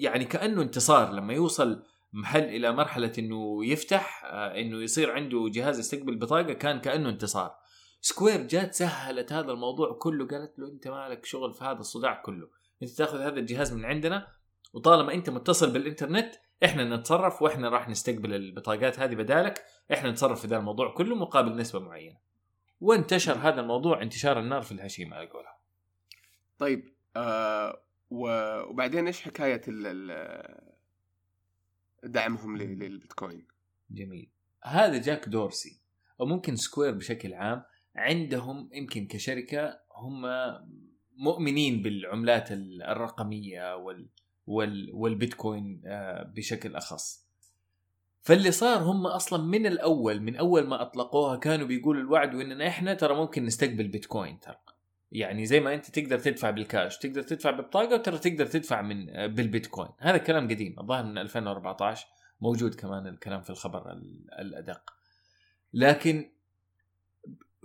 يعني كأنه انتصار لما يوصل محل إلى مرحلة إنه يفتح إنه يصير عنده جهاز يستقبل بطاقة كان كأنه انتصار. سكوير جات سهلت هذا الموضوع كله قالت له أنت مالك شغل في هذا الصداع كله. أنت تأخذ هذا الجهاز من عندنا وطالما أنت متصل بالإنترنت إحنا نتصرف وإحنا راح نستقبل البطاقات هذه بدالك إحنا نتصرف في ذا الموضوع كله مقابل نسبة معينة. وانتشر هذا الموضوع انتشار النار في الهشيم على قولها طيب آه وبعدين إيش حكاية دعمهم للبيتكوين. جميل. هذا جاك دورسي أو ممكن سكوير بشكل عام عندهم يمكن كشركة هم مؤمنين بالعملات الرقمية وال وال والبيتكوين بشكل أخص. فاللي صار هم أصلا من الأول من أول ما أطلقوها كانوا بيقولوا الوعد وإننا إحنا ترى ممكن نستقبل بيتكوين ترى. يعني زي ما انت تقدر تدفع بالكاش تقدر تدفع ببطاقه وترى تقدر تدفع من بالبيتكوين. هذا كلام قديم الظاهر من 2014 موجود كمان الكلام في الخبر الأدق. لكن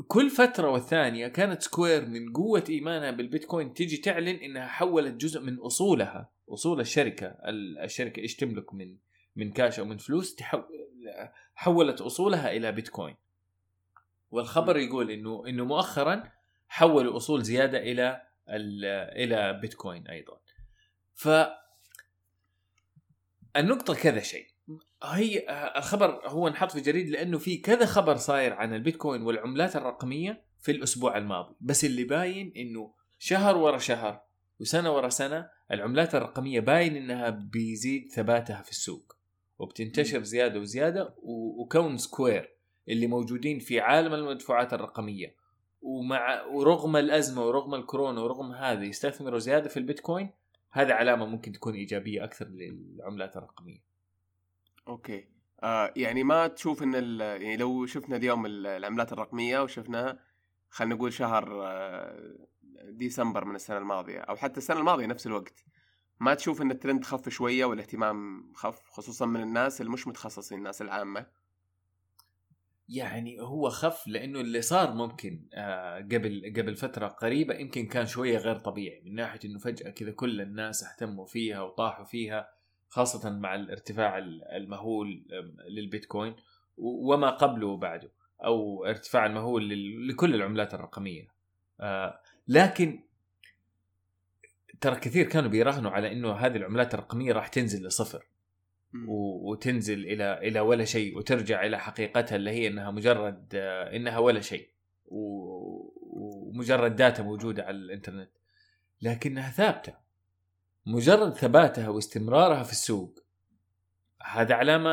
كل فترة والثانية كانت سكوير من قوة إيمانها بالبيتكوين تيجي تعلن إنها حولت جزء من أصولها أصول الشركة الشركة إيش تملك من من كاش أو من فلوس حولت أصولها إلى بيتكوين. والخبر يقول إنه إنه مؤخرا حولوا أصول زيادة إلى إلى بيتكوين أيضا. ف النقطة كذا شيء. هي الخبر هو انحط في جريد لأنه في كذا خبر صاير عن البيتكوين والعملات الرقمية في الأسبوع الماضي. بس اللي باين إنه شهر ورا شهر وسنة ورا سنة العملات الرقمية باين إنها بيزيد ثباتها في السوق وبتنتشر زيادة وزيادة وكون سكوير اللي موجودين في عالم المدفوعات الرقمية ومع ورغم الأزمة ورغم الكورونا ورغم هذا يستثمروا زيادة في البيتكوين هذا علامة ممكن تكون إيجابية أكثر للعملات الرقمية. okay. آه يعني ما تشوف إن يعني لو شفنا اليوم العملات الرقمية وشفناها خلينا نقول شهر آه ديسمبر من السنة الماضية أو حتى السنة الماضية نفس الوقت ما تشوف إن الترند خف شوية والاهتمام خف خصوصا من الناس اللي مش متخصصين الناس العامة؟ يعني هو خف لأنه اللي صار ممكن آه قبل قبل فترة قريبة يمكن كان شوية غير طبيعي من ناحية إنه فجأة كذا كل الناس اهتموا فيها وطاحوا فيها خاصة مع الارتفاع المهول للبيتكوين وما قبله وبعده أو ارتفاع المهول لكل العملات الرقمية. آه، لكن ترى كثير كانوا بيراهنوا على إنه هذه العملات الرقمية راح تنزل لصفر. وتنزل إلى إلى ولا شيء وترجع إلى حقيقتها اللي هي إنها مجرد آه، إنها ولا شيء ومجرد داتا موجودة على الإنترنت. لكنها ثابتة. مجرد ثباتها واستمرارها في السوق هذا علامة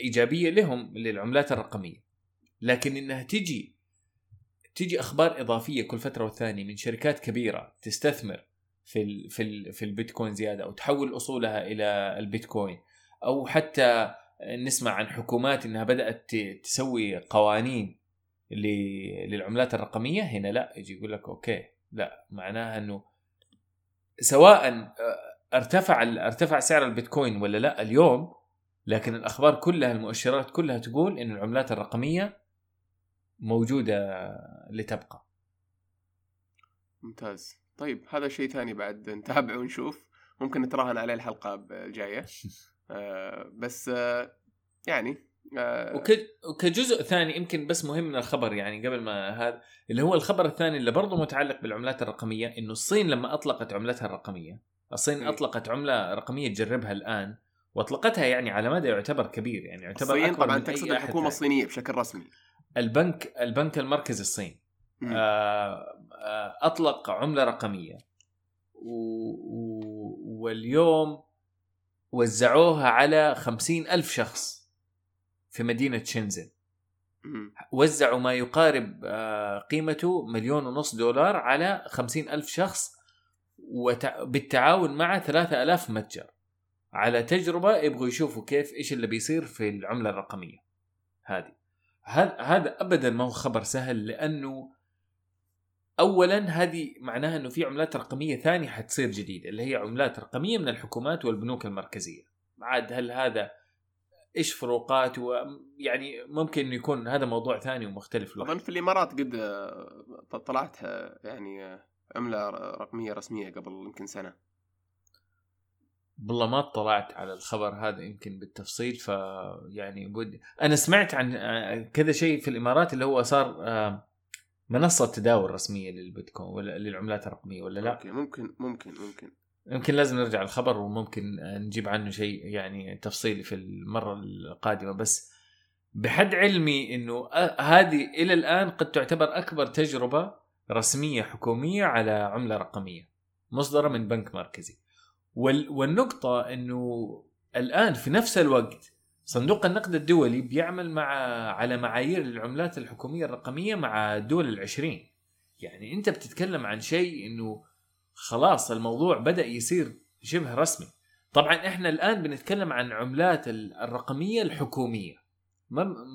إيجابية لهم للعملات الرقمية. لكن إنها تجي تجي أخبار إضافية كل فترة والثانية من شركات كبيرة تستثمر في في في البيتكوين زيادة أو تحول أصولها إلى البيتكوين. أو حتى نسمع عن حكومات إنها بدأت تسوي قوانين للعملات الرقمية هنا لا يجي يقول لك أوكي لا معناها إنه سواء ارتفع ارتفع سعر البيتكوين ولا لا اليوم لكن الأخبار كلها المؤشرات كلها تقول إن العملات الرقمية موجودة لتبقى. ممتاز. طيب هذا شيء ثاني بعد نتابع ونشوف. ممكن نتراهن عليه الحلقة الجاية. آه بس آه يعني آه وكجزء ثاني يمكن بس مهم من الخبر يعني قبل ما هذا اللي هو الخبر الثاني اللي برضه متعلق بالعملات الرقمية إنه الصين لما أطلقت عملتها الرقمية الصين م. أطلقت عملة رقمية تجربها الآن وأطلقتها يعني على مدى يعتبر كبير يعني يعتبر الصين طبعا تقصد الحكومة الصينيه بشكل رسمي. البنك البنك المركزي الصيني أطلق عملة رقمية و... و... واليوم وزعوها على خمسين ألف شخص في مدينة شنزن. وزعوا ما يقارب آه، قيمته مليون ونص دولار على خمسين ألف شخص بالتعاون مع ثلاثة ألاف متجر. على تجربة يبغوا يشوفوا كيف إيش اللي بيصير في العملة الرقمية هذه. هذا أبدا ما هو خبر سهل لأنه اولا هذه معناها إنه في عملات رقمية ثانية حتصير جديدة اللي هي عملات رقمية من الحكومات والبنوك المركزية. عاد هل هذا إيش فروقات؟ يعني ممكن يكون هذا موضوع ثاني ومختلف أظن في الإمارات قد طلعت يعني عملة رقمية رسمية قبل يمكن سنة. والله ما اطلعت على الخبر هذا يمكن بالتفصيل ف يعني بود أنا سمعت عن كذا شيء في الإمارات اللي هو صار منصة تداول رسمية للبيتكوين ولا للعملات الرقمية ولا لا؟ أوكي ممكن ممكن ممكن يمكن لازم نرجع الخبر وممكن نجيب عنه شيء يعني تفصيلي في المرة القادمة بس بحد علمي إنه هذه إلى الآن قد تعتبر أكبر تجربة رسمية حكومية على عملة رقمية مصدرة من بنك مركزي والنقطة إنه الآن في نفس الوقت صندوق النقد الدولي بيعمل مع على معايير العملات الحكومية الرقمية مع الدول العشرين. يعني انت بتتكلم عن شيء انه خلاص الموضوع بدأ يصير شبه رسمي. طبعا إحنا الآن بنتكلم عن عملات الرقمية الحكومية.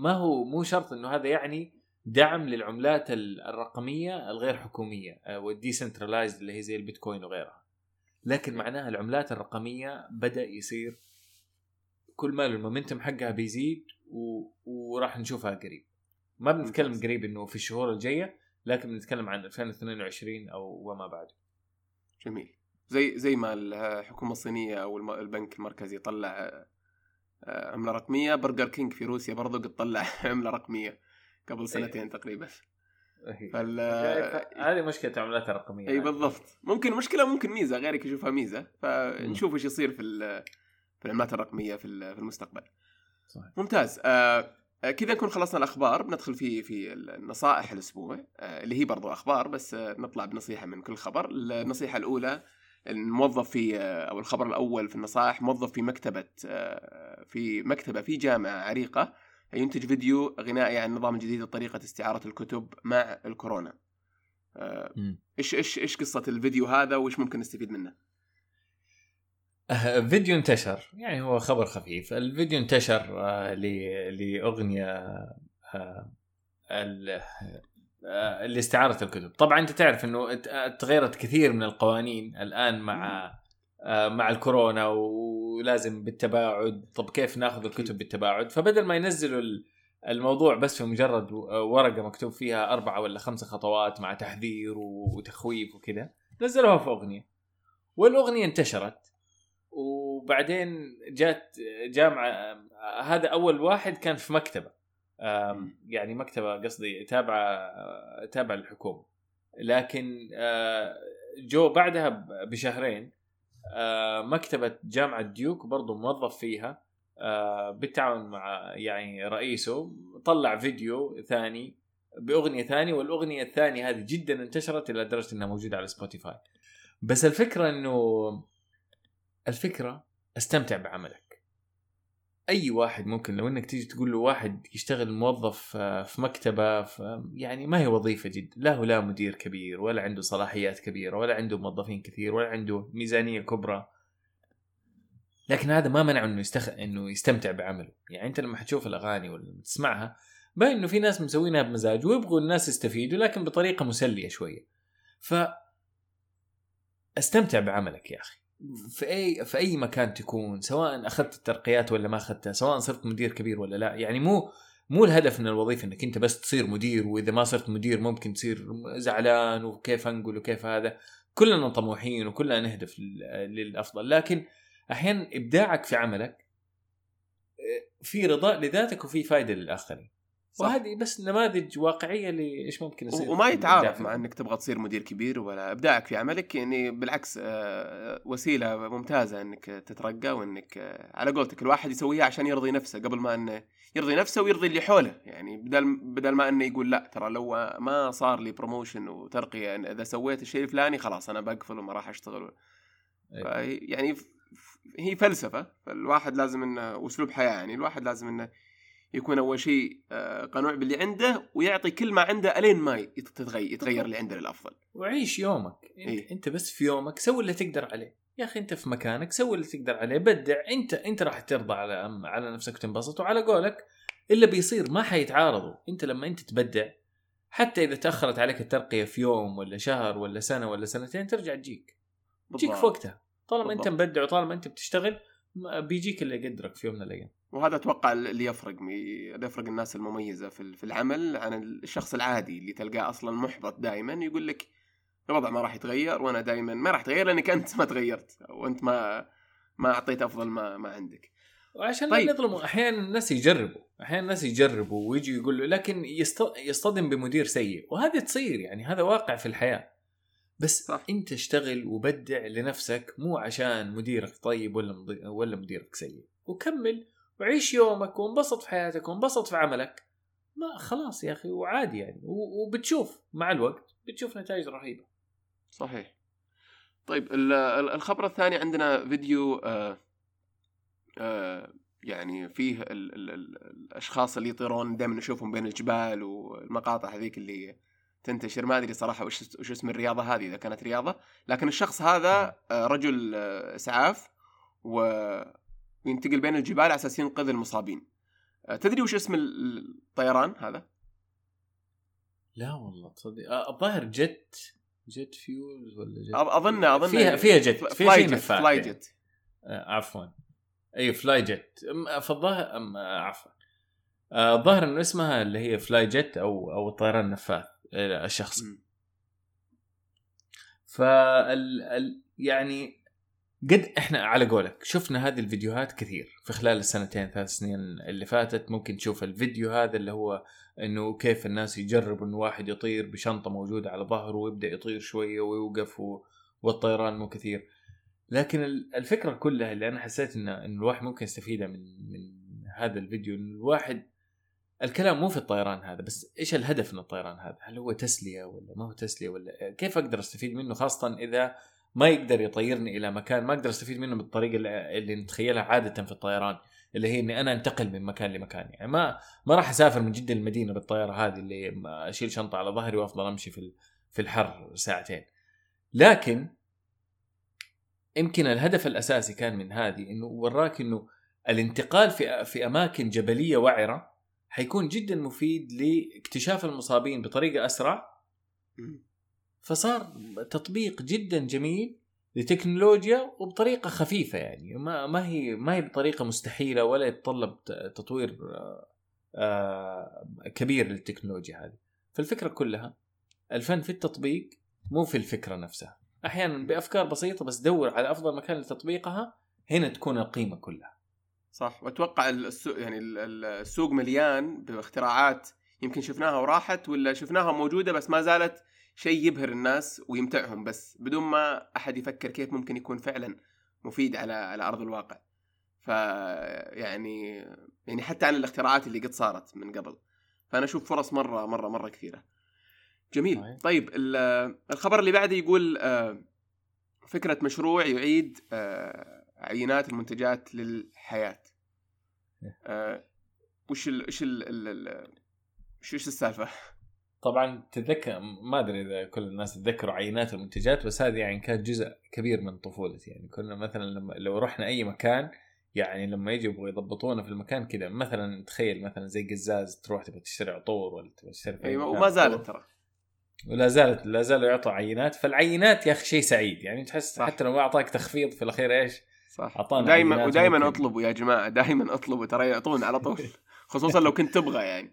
ما هو مو شرط إنه هذا يعني دعم للعملات الرقمية الغير حكومية آه، والديسنترلايزد اللي هي زي البيتكوين وغيرها. لكن معناها العملات الرقمية بدأ يصير كل ما المومنتم حقها بيزيد و... وراح نشوفها قريب. ما بنتكلم قريب إنه في الشهور الجاية لكن بنتكلم عن 2022 أو وما بعد جميل. زي زي ما الحكومة الصينية أو البنك المركزي طلع آه، عملة رقمية. برجر كينج في روسيا برضو قد طلع عملة رقمية قبل إيه. سنتين تقريبا. إيه. فال هذه مشكلة العملات الرقمية. إي بالضبط. ممكن مشكلة ممكن ميزة. غيرك يشوفها ميزة. فنشوف إيش يصير في في العملات الرقمية في المستقبل. صحيح. ممتاز. آه, آه، كذا نكون خلصنا الأخبار. بندخل في في النصائح الأسبوع آه اللي هي برضو أخبار بس آه نطلع بنصيحة من كل خبر. النصيحة الأولى الموظف في آه، أو الخبر الأول في النصائح موظف في مكتبة آه، في مكتبة في جامعة عريقة ينتج فيديو غنائي عن النظام الجديد لطريقة استعارة الكتب مع الكورونا. إيش إيش إيش قصة الفيديو هذا؟ وإيش ممكن نستفيد منه؟ فيديو انتشر. يعني هو خبر خفيف. الفيديو انتشر آه، لأغنية آه، لاستعارة الكتب. طبعا أنت تعرف إنه تغيرت كثير من القوانين الآن مع مع الكورونا ولازم بالتباعد. طب كيف ناخذ الكتب بالتباعد؟ فبدل ما ينزلوا الموضوع بس في مجرد ورقة مكتوب فيها أربعة ولا خمسة خطوات مع تحذير وتخويف وكذا نزلوها في أغنية. والأغنية انتشرت. وبعدين جات جامعة هذا أول واحد كان في مكتبة. يعني مكتبة قصدي تابعة تابعة للحكومة. لكن آه، جو بعدها بشهرين آه، مكتبة جامعة ديوك برضو موظف فيها. آه، بالتعاون مع يعني رئيسه طلع فيديو ثاني بأغنية ثانية والأغنية الثانية هذه جدا انتشرت إلى درجة إنها موجودة على سبوتيفاي بس الفكرة إنه الفكرة أستمتع بعملك. أي واحد ممكن لو إنك تيجي تقول له واحد يشتغل موظف آه، في مكتبة في يعني ما هي وظيفة جد لا هو لا مدير كبير ولا عنده صلاحيات كبيرة ولا عنده موظفين كثير ولا عنده ميزانية كبرى. لكن هذا ما منع إنه يستخ... إنه يستمتع بعمله. يعني أنت لما حتشوف الأغاني ولا تسمعها باين إنه في ناس مسوينها بمزاج ويبغوا الناس يستفيدوا لكن بطريقة مسلية شوية. ف أستمتع بعملك يا أخي. في أي في أي مكان تكون سواء أخذت الترقيات ولا ما أخذتها سواء صرت مدير كبير ولا لا. يعني مو مو الهدف من الوظيفة إنك أنت بس تصير مدير وإذا ما صرت مدير ممكن تصير زعلان وكيف أنقل وكيف هذا. كلنا طموحين وكلنا نهدف للأفضل. لكن أحيانا إبداعك في عملك آه، في رضاء لذاتك وفي فائده للآخرين. وهذه بس نماذج واقعية لايش ممكن يصير. وما يتعارض مع إنك تبغى تصير مدير كبير ولا إبداعك في عملك يعني بالعكس آه، وسيلة ممتازة إنك تترقى وإنك آه، على قولتك الواحد يسويها عشان يرضي نفسه قبل ما إنه يرضي نفسه ويرضي اللي حوله. يعني بدل بدل ما إنه يقول لا ترى لو ما صار لي promotion وترقية إذا سويت الشيء الفلاني خلاص أنا بقفل وما راح أشتغل. يعني هي فلسفة فالواحد لازم إنه وأسلوب حياة يعني الواحد لازم إنه يكون أول شيء آه، قنوع باللي عنده ويعطي كل ما عنده ألين ما يتغير يتغير اللي عنده للأفضل. وعيش يومك. انت, إيه؟ أنت بس في يومك سوي اللي تقدر عليه. يا أخي أنت في مكانك سوي اللي تقدر عليه. بدع. انت أنت راح ترضى على على نفسك وتنبسط. وعلى قولك اللي بيصير ما حيتعارضوا. أنت لما أنت تبدع حتى إذا تأخرت عليك الترقية في يوم ولا شهر ولا سنة ولا سنتين ترجع تجيك. تجيك في وقتها. طالما أنت مبدع وطالما أنت بتشتغل بيجيك اللي يقدرك في يوم من الأيام. وهذا أتوقع اللي يفرق اللي يفرق الناس المميزة في العمل عن الشخص العادي اللي تلقاه أصلا محبط دائما يقول لك الوضع ما راح يتغير وأنا دائما ما راح يتغير لأنك أنت ما تغيرت وانت ما ما أعطيت أفضل ما ما عندك. وعشان طيب. نظلموا أحيانا الناس يجربوا أحيانا الناس يجربوا ويجي يقول له لكن يصطدم بمدير سيء وهذه تصير يعني هذا واقع في الحياة. بس صح. انت اشتغل وبدع لنفسك مو عشان مديرك طيب ولا ولا مديرك سيء. وكمل وعيش يومك وانبسط في حياتك وانبسط في عملك. ما خلاص يا أخي وعادي يعني. وبتشوف مع الوقت بتشوف نتائج رهيبة. صحيح. طيب الخبر الثاني عندنا فيديو آه آه يعني فيه ال ال ال الأشخاص اللي يطيرون دائما نشوفهم بين الجبال والمقاطع هذيك اللي تنتشر ما أدري صراحة وش وش اسم الرياضة هذه إذا كانت رياضة. لكن الشخص هذا آه، رجل آه، إسعاف وينتقل بين الجبال على أساس ينقذ المصابين. آه، تدري وش اسم الطيران هذا؟ لا والله تصدق الظاهر jet jet fuel ولا jet أظن أظن فيها فيها jet فيها شيء نفاث fly jet عفوا. أي fly jet فالظاهر عفوا. الظاهر إنه اسمها اللي هي fly jet أو أو الطيران النفاث الشخص. فال يعني قد إحنا على قولك شفنا هذه الفيديوهات كثير في خلال السنتين ثلاث سنين اللي فاتت. ممكن تشوف الفيديو هذا اللي هو إنه كيف الناس يجربوا إنه واحد يطير بشنطة موجودة على ظهره ويبدأ يطير شوية ويوقف و... والطيران مو كثير. لكن الفكرة كلها اللي أنا حسيت ان ان الواحد ممكن يستفيدها من من هذا الفيديو ان الواحد الكلام مو في الطيران هذا بس إيش الهدف من الطيران هذا؟ هل هو تسلية ولا ما هو تسلية ولا كيف أقدر أستفيد منه؟ خاصة إذا ما يقدر يطيرني إلى مكان ما أقدر أستفيد منه بالطريقة اللي نتخيلها عادة في الطيران اللي هي إني أنا أنتقل من مكان لمكان. يعني ما ما راح أسافر من جده للمدينه بالطيارة هذه اللي أشيل شنطة على ظهري وأفضل أمشي في في الحر ساعتين. لكن يمكن الهدف الأساسي كان من هذه إنه وراك إنه الانتقال في في أماكن جبلية وعرة حيكون جدا مفيد لاكتشاف المصابين بطريقة أسرع. فصار تطبيق جدا جميل لتكنولوجيا وبطريقة خفيفة يعني. ما ما هي ما هي بطريقة مستحيلة ولا يتطلب تطوير آه، كبير للتكنولوجيا هذه. فالفكرة كلها الفن في التطبيق مو في الفكرة نفسها. أحيانا بأفكار بسيطة بس دور على أفضل مكان لتطبيقها هنا تكون القيمة كلها. صح وأتوقع السوق يعني السوق مليان باختراعات يمكن شفناها وراحت ولا شفناها موجودة بس ما زالت شيء يبهر الناس ويمتعهم بس بدون ما أحد يفكر كيف ممكن يكون فعلا مفيد على على أرض الواقع. ف يعني يعني حتى عن الاختراعات اللي قد صارت من قبل. فأنا أشوف فرص مره مره مرة كثيرة. جميل طيب الخبر اللي بعده يقول آه، فكرة مشروع يعيد آه، عينات المنتجات للحياة إيه. آه وش ال وش ال وش السالفة؟ طبعا تتذكر ما أدري إذا كل الناس تذكروا عينات المنتجات بس هذه يعني كانت جزء كبير من طفولتي يعني كنا مثلا لما لو رحنا أي مكان يعني لما يجوا يبغوا يضبطونا في المكان كذا مثلا تخيل مثلا زي قزاز تروح تبغى تشتري عطور ولا تبغى تشتري أيوه وما زالت ترى ولا زالت لا زالوا يعطوا عينات فالعينات يا أخي شيء سعيد يعني تحس صح. حتى لو ما أعطاك تخفيض في الأخير إيش صح. أعطانا دائما ودائما. اطلبوا يا جماعة. دائما اطلبوا ترى يعطون على طول. خصوصا لو كنت تبغى يعني.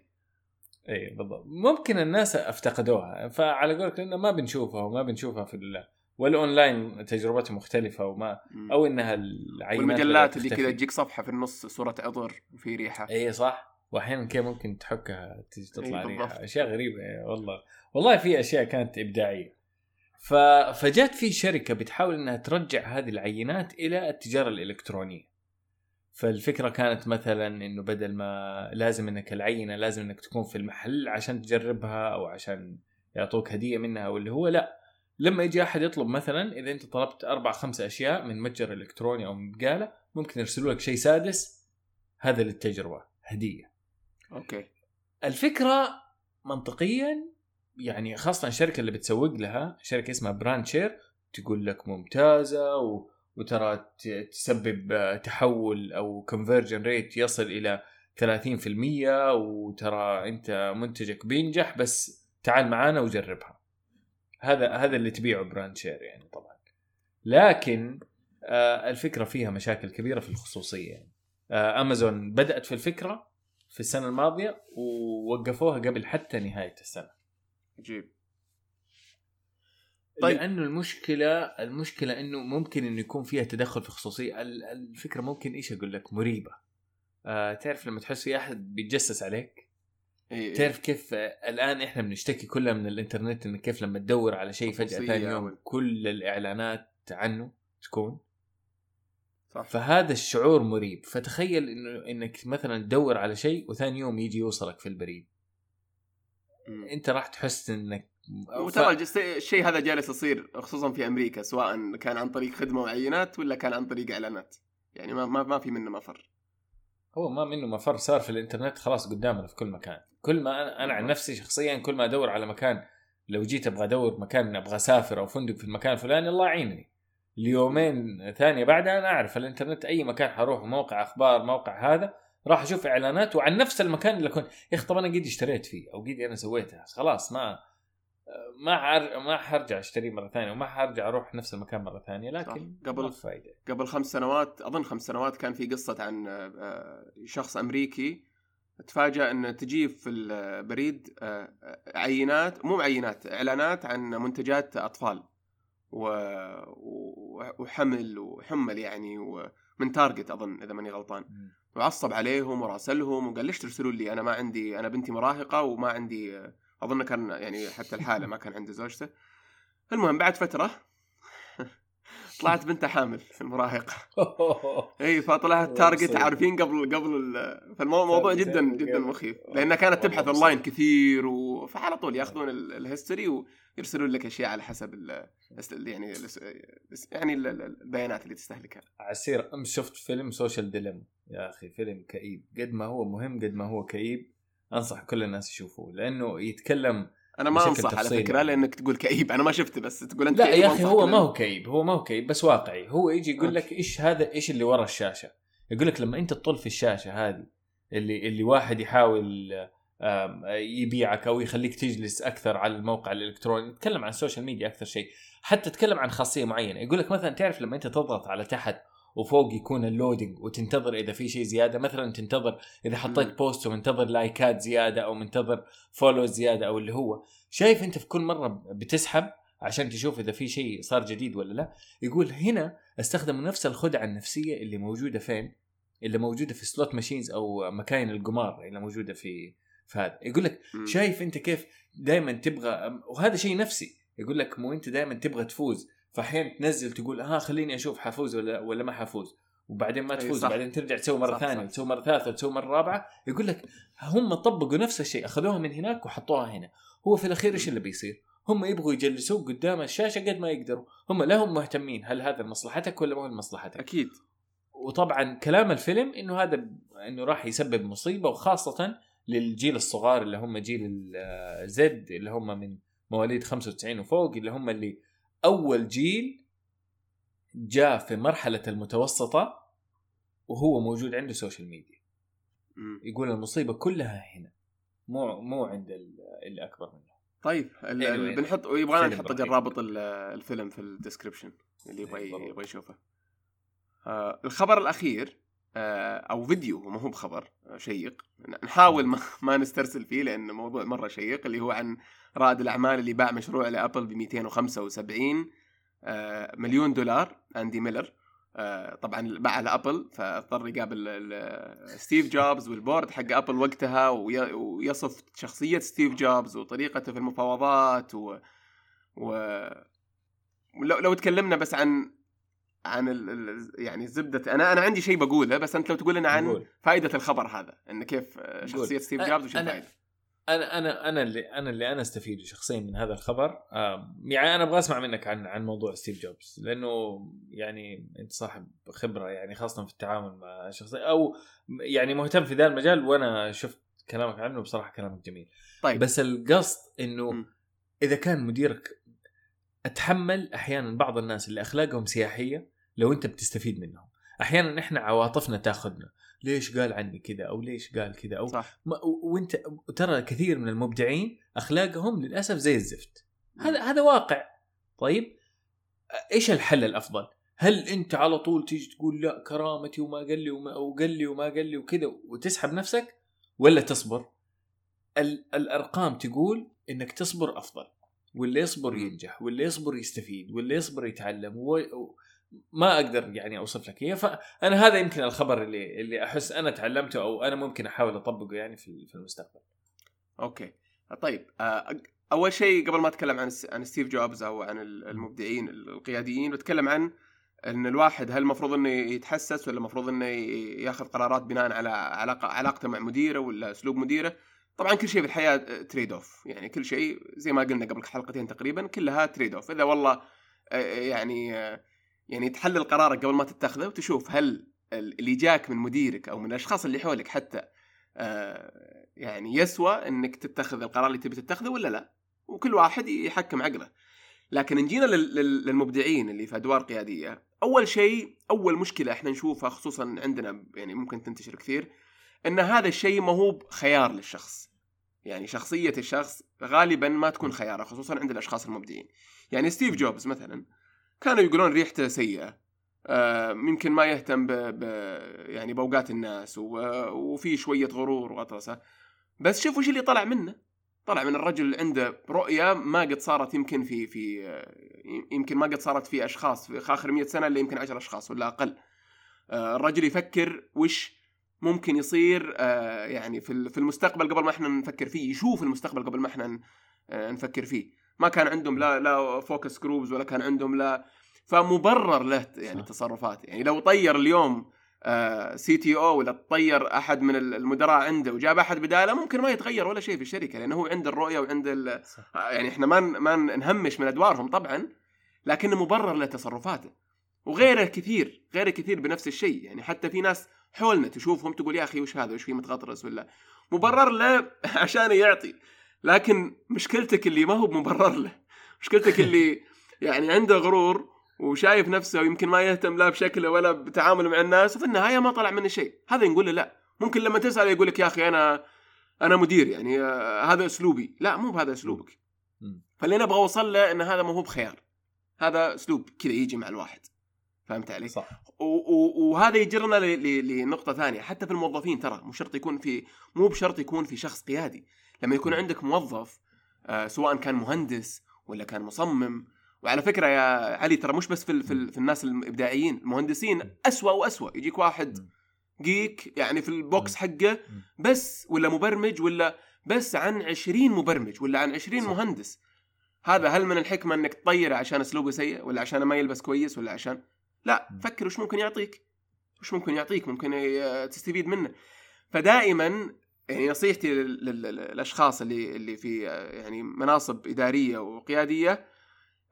اي بالضبط. ممكن الناس أفتقدوها. فعلى قولك لأنه ما بنشوفها وما بنشوفها في ال... والأونلاين تجربته مختلفة وما. أو إنها العينات والمجلات اللي. كذا تجيك صفحة في النص صورة عطر وفي ريحة. اي صح. واحيانا كذا ممكن تحكها تجي تطلع إي ريحة. أشياء غريبة يعني والله. والله في أشياء كانت إبداعية. ف... فجات في شركة بتحاول إنها ترجع هذه العينات إلى التجارة الإلكترونية. فالفكرة كانت مثلا إنه بدل ما لازم إنك العينة لازم إنك تكون في المحل عشان تجربها أو عشان يعطوك هدية منها واللي هو لا. لما يجي أحد يطلب مثلا إذا أنت طلبت أربع خمس أشياء من متجر إلكتروني أو من بقاله ممكن يرسلوا لك شيء سادس هذا للتجربة هدية. okay. الفكرة منطقيا يعني خاصة الشركة اللي بتسوق لها شركة اسمها براند شير تقول لك ممتازة و... وترى تسبب تحول أو conversion rate يصل إلى 30% وترى أنت منتجك بينجح بس تعال معانا وجربها. هذا هذا اللي تبيعه براند شير يعني طبعا. لكن آه، الفكرة فيها مشاكل كبيرة في الخصوصية. يعني آه، امازون بدأت في الفكرة في السنة الماضية ووقفوها قبل حتى نهاية السنة. عجيب طيب. لأنه المشكلة المشكلة إنه ممكن إنه يكون فيها تدخل في خصوصية. ال- الفكرة ممكن إيش أقول لك؟ مريبة. آه تعرف لما تحس في أحد بيتجسس عليك؟ إيه تعرف كيف آه، الآن إحنا بنشتكي كلها من الإنترنت انه كيف لما تدور على شيء فجأة ثاني يوم أو- كل الإعلانات عنه تكون. صح. فهذا الشعور مريب. فتخيل إنه إنك مثلا تدور على شيء وثاني يوم يجي يوصلك في البريد. انت راح تحس انك وترى الجس- الشيء هذا جالس يصير خصوصا في أمريكا سواء كان عن طريق خدمة وعينات ولا كان عن طريق إعلانات. يعني ما ما, ما في منه مفر. هو ما منه مفر صار في الإنترنت خلاص قدامنا في كل مكان. كل ما أنا, أنا عن نفسي شخصيا كل ما أدور على مكان لو جيت أبغى أدور مكان أبغى أسافر أو فندق في المكان الفلاني الله يعينني. اليومين ثانية بعدها أنا أعرف الإنترنت أي مكان حروح موقع أخبار موقع هذا راح أشوف إعلانات وعن نفس المكان اللي كنت. يا أخي طب أنا قد اشتريت فيه أو قد أنا سويتها خلاص ما ما عر... ما حرجع اشتري مرة ثانية وما حرجع أروح نفس المكان مرة ثانية لكن صح. قبل- فايدة. قبل خمس سنوات أظن خمس سنوات كان في قصة عن آه، شخص أمريكي تفاجأ ان تجيه في البريد آه، عينات مو عينات إعلانات عن منتجات أطفال و... و- وحمل وحمل يعني ومن تارجت أظن إذا ماني غلطان. وعصب عليهم وراسلهم وقال ليش ترسلوا لي؟ أنا ما عندي أنا بنتي مراهقة وما عندي أظن كان يعني حتى الحالة ما كان عنده زوجته. المهم بعد فترة طلعت بنته حامل في المراهقة إي فطلعت تارجت. عارفين قبل قبل ال- فالموضوع جدا جدا. مخيف لأنها كانت تبحث. اونلاين كثير و... فعلى طول ياخذون ال- ال history ويرسلون لك أشياء على حسب ال... يعني ال- يعني ال- ال- البيانات اللي تستهلكها عسير امس شفت فيلم social dilemma يا أخي فيلم كئيب قد ما هو مهم قد ما هو كئيب أنصح كل الناس يشوفوه لأنه يتكلم أنا ما أنصح على. فكرة لأنك تقول كئيب. أنا ما شفته بس تقول أنت لا يا أخي هو ما هو كئيب. هو ما هو كئيب بس واقعي. هو يجي يقول لك إيش هذا إيش اللي ورا الشاشة؟ يقول لك لما أنت تطل في الشاشة هذه اللي اللي واحد يحاول يبيعك أو يخليك تجلس أكثر على الموقع الإلكتروني نتكلم عن ال social media أكثر شيء. حتى تتكلم عن خاصية معينة. يقول لك مثلا تعرف لما أنت تضغط على تحت وفوق يكون ال loading وتنتظر إذا في شيء زيادة. مثلا تنتظر إذا حطيت. post ومنتظر لايكات زيادة أو منتظر follow زيادة أو اللي هو. شايف أنت في كل مرة بتسحب عشان تشوف إذا في شيء صار جديد ولا لا يقول هنا استخدموا نفس الخدعة النفسية اللي موجودة فين؟ اللي موجودة في سلوت ماشينز أو مكاين القمار اللي موجودة في في هذا. يقول لك. شايف أنت كيف دائما تبغى وهذا شيء نفسي. يقول لك مو أنت دائما تبغى تفوز. فاحيانا تنزل تقول ها خليني أشوف حفوز ولا ولا ما حفوز. وبعدين ما تفوز. وبعدين ترجع تسوي مرة صح، ثانية صح. وتسوي مرة ثالثة وتسوي مرة رابعة. يقول لك هم طبقوا نفس الشيء أخذوها من هناك وحطوها هنا. هو في الأخير إيش اللي بيصير؟ هم يبغوا يجلسوك قدام الشاشة قد ما يقدروا. هم لا هم مهتمين هل هذا لمصلحتك ولا مو لمصلحتك أكيد. وطبعا كلام الفيلم إنه هذا إنه راح يسبب مصيبة وخاصة للجيل الصغار اللي هم جيل ال Z اللي هم من مواليد 95 وفوق اللي هم اللي أول جيل جاء في مرحلة المتوسطة وهو موجود عنده social media. يقول المصيبة كلها هنا مو مو عند ال- اللي أكبر منه طيب Anyway. بنحط يبغانا نحط. رابط ال- الفيلم في ال description اللي يبغى إيه،. يبغى يشوفه آه الخبر الأخير أو فيديو ما هو بخبر آه، شيق. نحاول ما, ما نسترسل فيه لأن موضوع مرة شيق اللي هو عن رائد الأعمال اللي باع مشروع لأبل ب 275 آه مليون دولار أندي ميلر. آه طبعا باع لأبل فاضطر يقابل ستيف جوبز وال board حق أبل وقتها وي- ويصف شخصية ستيف جوبز وطريقته في المفاوضات و, و... ولو لو تكلمنا بس عن عن ال... ال- يعني زبدة أنا أنا عندي شيء بقوله بس أنت لو تقول لنا عن قول. فائدة الخبر هذا انه كيف شخصية ستيف أ- جوبز وش أنا- الفائدة؟ أنا أنا أنا اللي أنا اللي أنا أستفيد شخصيا من هذا الخبر. يعني أنا أبغى أسمع منك عن عن موضوع ستيف جوبز لأنه يعني أنت صاحب خبرة يعني خاصة في التعامل مع شخصية أو يعني مهتم في ذا المجال وأنا شفت كلامك عنه بصراحه كلامك جميل. طيب. بس القصد إنه م. إذا كان مديرك أتحمل أحيانا بعض الناس اللي أخلاقهم سياحية لو انت بتستفيد منهم. أحيانا إحنا عواطفنا تاخذنا. ليش قال عني كذا؟ أو ليش قال كذا؟ أو صح. ما وانت ترى كثير من المبدعين أخلاقهم للأسف زي الزفت. هذا هذا واقع. طيب؟ إيش الحل الأفضل؟ هل أنت على طول تيجي تقول لا كرامتي وما قال لي وما وقال لي وما قال لي وكذا وتسحب نفسك؟ ولا تصبر؟ ال- الأرقام تقول إنك تصبر أفضل. واللي يصبر. ينجح واللي يصبر يستفيد واللي يصبر يتعلم و... ما أقدر يعني أوصف لك إياه. فأنا هذا يمكن الخبر اللي اللي أحس أنا تعلمته أو أنا ممكن أحاول أطبقه يعني في في المستقبل. okay. طيب آه، أول شيء قبل ما أتكلم عن عن ستيف جوبز أو عن المبدعين القياديين بتكلم عن إن الواحد هل المفروض إنه يتحسس ولا المفروض إنه ياخذ قرارات بناء على علاقة علاقته مع مديره ولا أسلوب مديره. طبعا كل شيء في الحياة trade off يعني كل شيء زي ما قلنا قبل حلقتين تقريبا كلها trade off إذا والله آه، يعني آه، يعني تحلل قرارك قبل ما تتخذه وتشوف هل اللي جاك من مديرك أو من الأشخاص اللي حولك حتى آه، يعني يسوى إنك تتخذ القرار اللي تبي تتخذه ولا لا. وكل واحد يحكم عقله. لكن إن جينا لل- لل- للمبدعين اللي في أدوار قيادية أول شيء أول مشكلة إحنا نشوفها خصوصا عندنا يعني ممكن تنتشر كثير إن هذا الشيء ما هو خيار للشخص. يعني شخصية الشخص غالبا ما تكون خيارة خصوصا عند الأشخاص المبدعين. يعني ستيف جوبز مثلا كانوا يقولون ريحته سيئة. آه، يمكن ما يهتم ب... ب... يعني بأوقات الناس و... وفي شوية غرور وغطرسه بس شوف وش اللي طلع منه. طلع من الرجل عنده رؤية ما قد صارت يمكن في في يمكن ما قد صارت في أشخاص في آخر 100 سنة إلا يمكن 10 أشخاص ولا أقل. آه، الرجل يفكر وش ممكن يصير آه، يعني في في المستقبل قبل ما إحنا نفكر فيه يشوف المستقبل قبل ما إحنا نفكر فيه. ما كان عندهم لا لا focus groups ولا كان عندهم لا فمبرر له يعني صح. تصرفات يعني لو طير اليوم CTO ولا طير أحد من المدراء عنده وجاب أحد بداله ممكن ما يتغير ولا شيء في الشركة لأنه هو عنده الرؤية وعنده ال- صح. يعني إحنا ما ن- ما نهمش من أدوارهم طبعا لكنه مبرر لتصرفاته وغيره كثير غيره كثير بنفس الشيء. يعني حتى في ناس حولنا تشوفهم تقول يا أخي وش هذا؟ وش فيه متغطرس ولا؟ مبرر له عشان يعطي. لكن مشكلتك اللي ما هو مبرر له. مشكلتك اللي يعني عنده غرور وشايف نفسه ويمكن ما يهتم لا بشكله ولا بتعامله مع الناس وفي النهاية ما طلع منه شيء. هذا نقول له لا. ممكن لما تسأل يقول لك يا أخي أنا أنا مدير يعني آه، هذا أسلوبي. لا مو بهذا أسلوبك. فاللي أنا أبغى أوصل له إن هذا ما هو بخيار. هذا أسلوب كذا يجي مع الواحد. فهمت علي؟ صح. وهذا يجرنا ل- ل- لنقطة ثانية. حتى في الموظفين ترى مو شرط يكون في مو بشرط يكون في شخص قيادي. لما يكون عندك موظف آه، سواء كان مهندس ولا كان مصمم وعلى فكرة يا علي ترى مش بس في, في, في الناس الإبداعيين المهندسين أسوأ وأسوأ يجيك واحد. جيك يعني في البوكس. حقه. بس ولا مبرمج ولا بس عن عشرين مبرمج ولا عن عشرين صح. مهندس هذا هل من الحكمة إنك تطيره عشان أسلوبه سيء ولا عشان ما يلبس كويس ولا عشان لا. فكر وش ممكن يعطيك وش ممكن يعطيك ممكن تستفيد منه فدائما يعني نصيحتي لل- لل- لل- للأشخاص اللي اللي في يعني مناصب إدارية وقيادية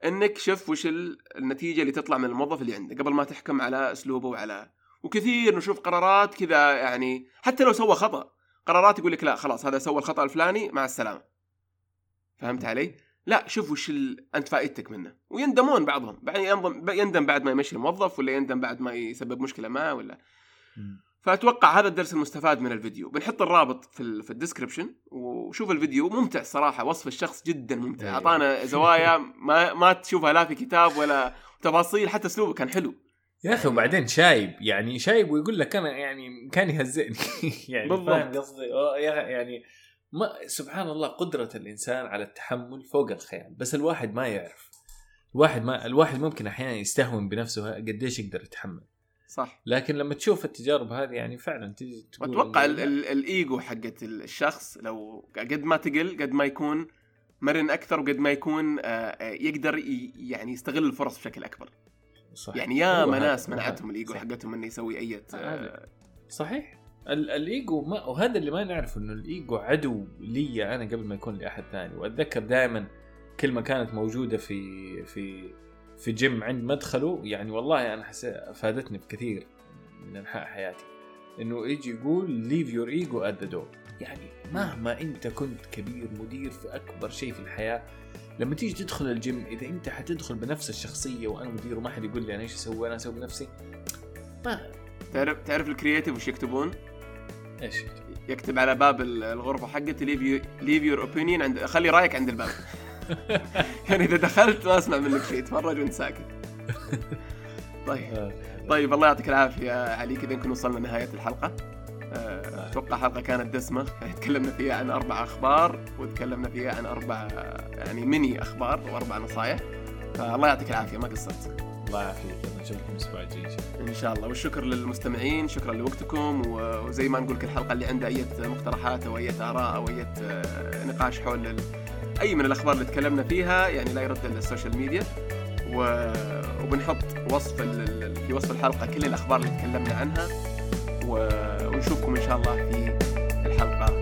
إنك شوف وش ال- النتيجة اللي تطلع من الموظف اللي عندك قبل ما تحكم على أسلوبه وعلى وكثير نشوف قرارات كذا يعني حتى لو سوى خطأ قرارات يقول لك لا خلاص هذا سوى الخطأ الفلاني مع السلامة فهمت علي؟ لا شوف وش. أنت فائدتك منه ويندمون بعضهم بعد يندم بعد ما يمشي الموظف ولا يندم بعد ما يسبب مشكلة معه ولا مم. فأتوقع هذا الدرس المستفاد من الفيديو. بنحط الرابط في في ال description وشوف الفيديو. ممتع صراحة وصف الشخص جدا ممتع. أيوة. أعطانا زوايا ما ما تشوفها لا في كتاب ولا تفاصيل حتى أسلوبه كان حلو. يا أخي وبعدين شايب يعني شايب ويقول لك أنا يعني كان يهزئني. يعني بالضبط. قصدي؟ يا- يعني ما سبحان الله قدرة الإنسان على التحمل فوق الخيال. بس الواحد ما يعرف. الواحد ما الواحد ممكن أحيانا يستهون بنفسه قديش يقدر يتحمل. صح لكن لما تشوف التجارب هذه يعني فعلا تجي تقول ال- الإيجو حقت الشخص لو قد ما تقل قد ما يكون مرن أكثر وقد ما يكون آه، آه، يقدر يعني يستغل الفرص بشكل أكبر صح. يعني يا هو ما هذا- ناس منعتهم. الايجو. حقتهم إنه يسوي أي. صحيح ال- الإيجو ما وهذا اللي ما نعرفه إنه الإيجو عدو لي أنا قبل ما يكون لأحد ثاني وأتذكر دائما كلمه كانت موجودة في في في جيم عند مدخله يعني والله أنا حسيت افادتني بكثير من أنحاء حياتي. إنه يجي يقول leave your ego at the door يعني مهما أنت كنت كبير مدير في أكبر شيء في الحياة لما تيجي تدخل الجيم إذا أنت حتدخل بنفس الشخصية وأنا مدير وما حد يقول لي أنا إيش أسوي؟ أنا أسوي بنفسي. ما تعرف تعرف ال creative وش يكتبون؟ إيش؟ يكتب على باب ال- الغرفة حقته leave your opinion عند خلي رأيك عند الباب. يعني إذا دخلت ما أسمع منك شيء تفرج وأنت ساكت. طيب. طيب الله يعطيك العافية علي كذا نكون وصلنا لنهاية الحلقة. آه، أتوقع حلقة كانت دسمة. يعني تكلمنا فيها عن أربع أخبار وتكلمنا فيها عن أربع يعني ميني أخبار وأربع نصائح فالله يعطيك العافية ما قصرت. الله يعافيك. يلا نشوفكم الأسبوع الجاي إن شاء الله. إن شاء الله. والشكر للمستمعين شكرا لوقتكم. وزي ما نقول كل حلقه اللي عنده أي مقترحات أو أي آراء أو أي نقاش حول أي من الأخبار اللي تكلمنا فيها يعني لا يرد إلا ال social media و... وبنحط وصف ال... في وصف الحلقة كل الأخبار اللي تكلمنا عنها و... ونشوفكم إن شاء الله في الحلقة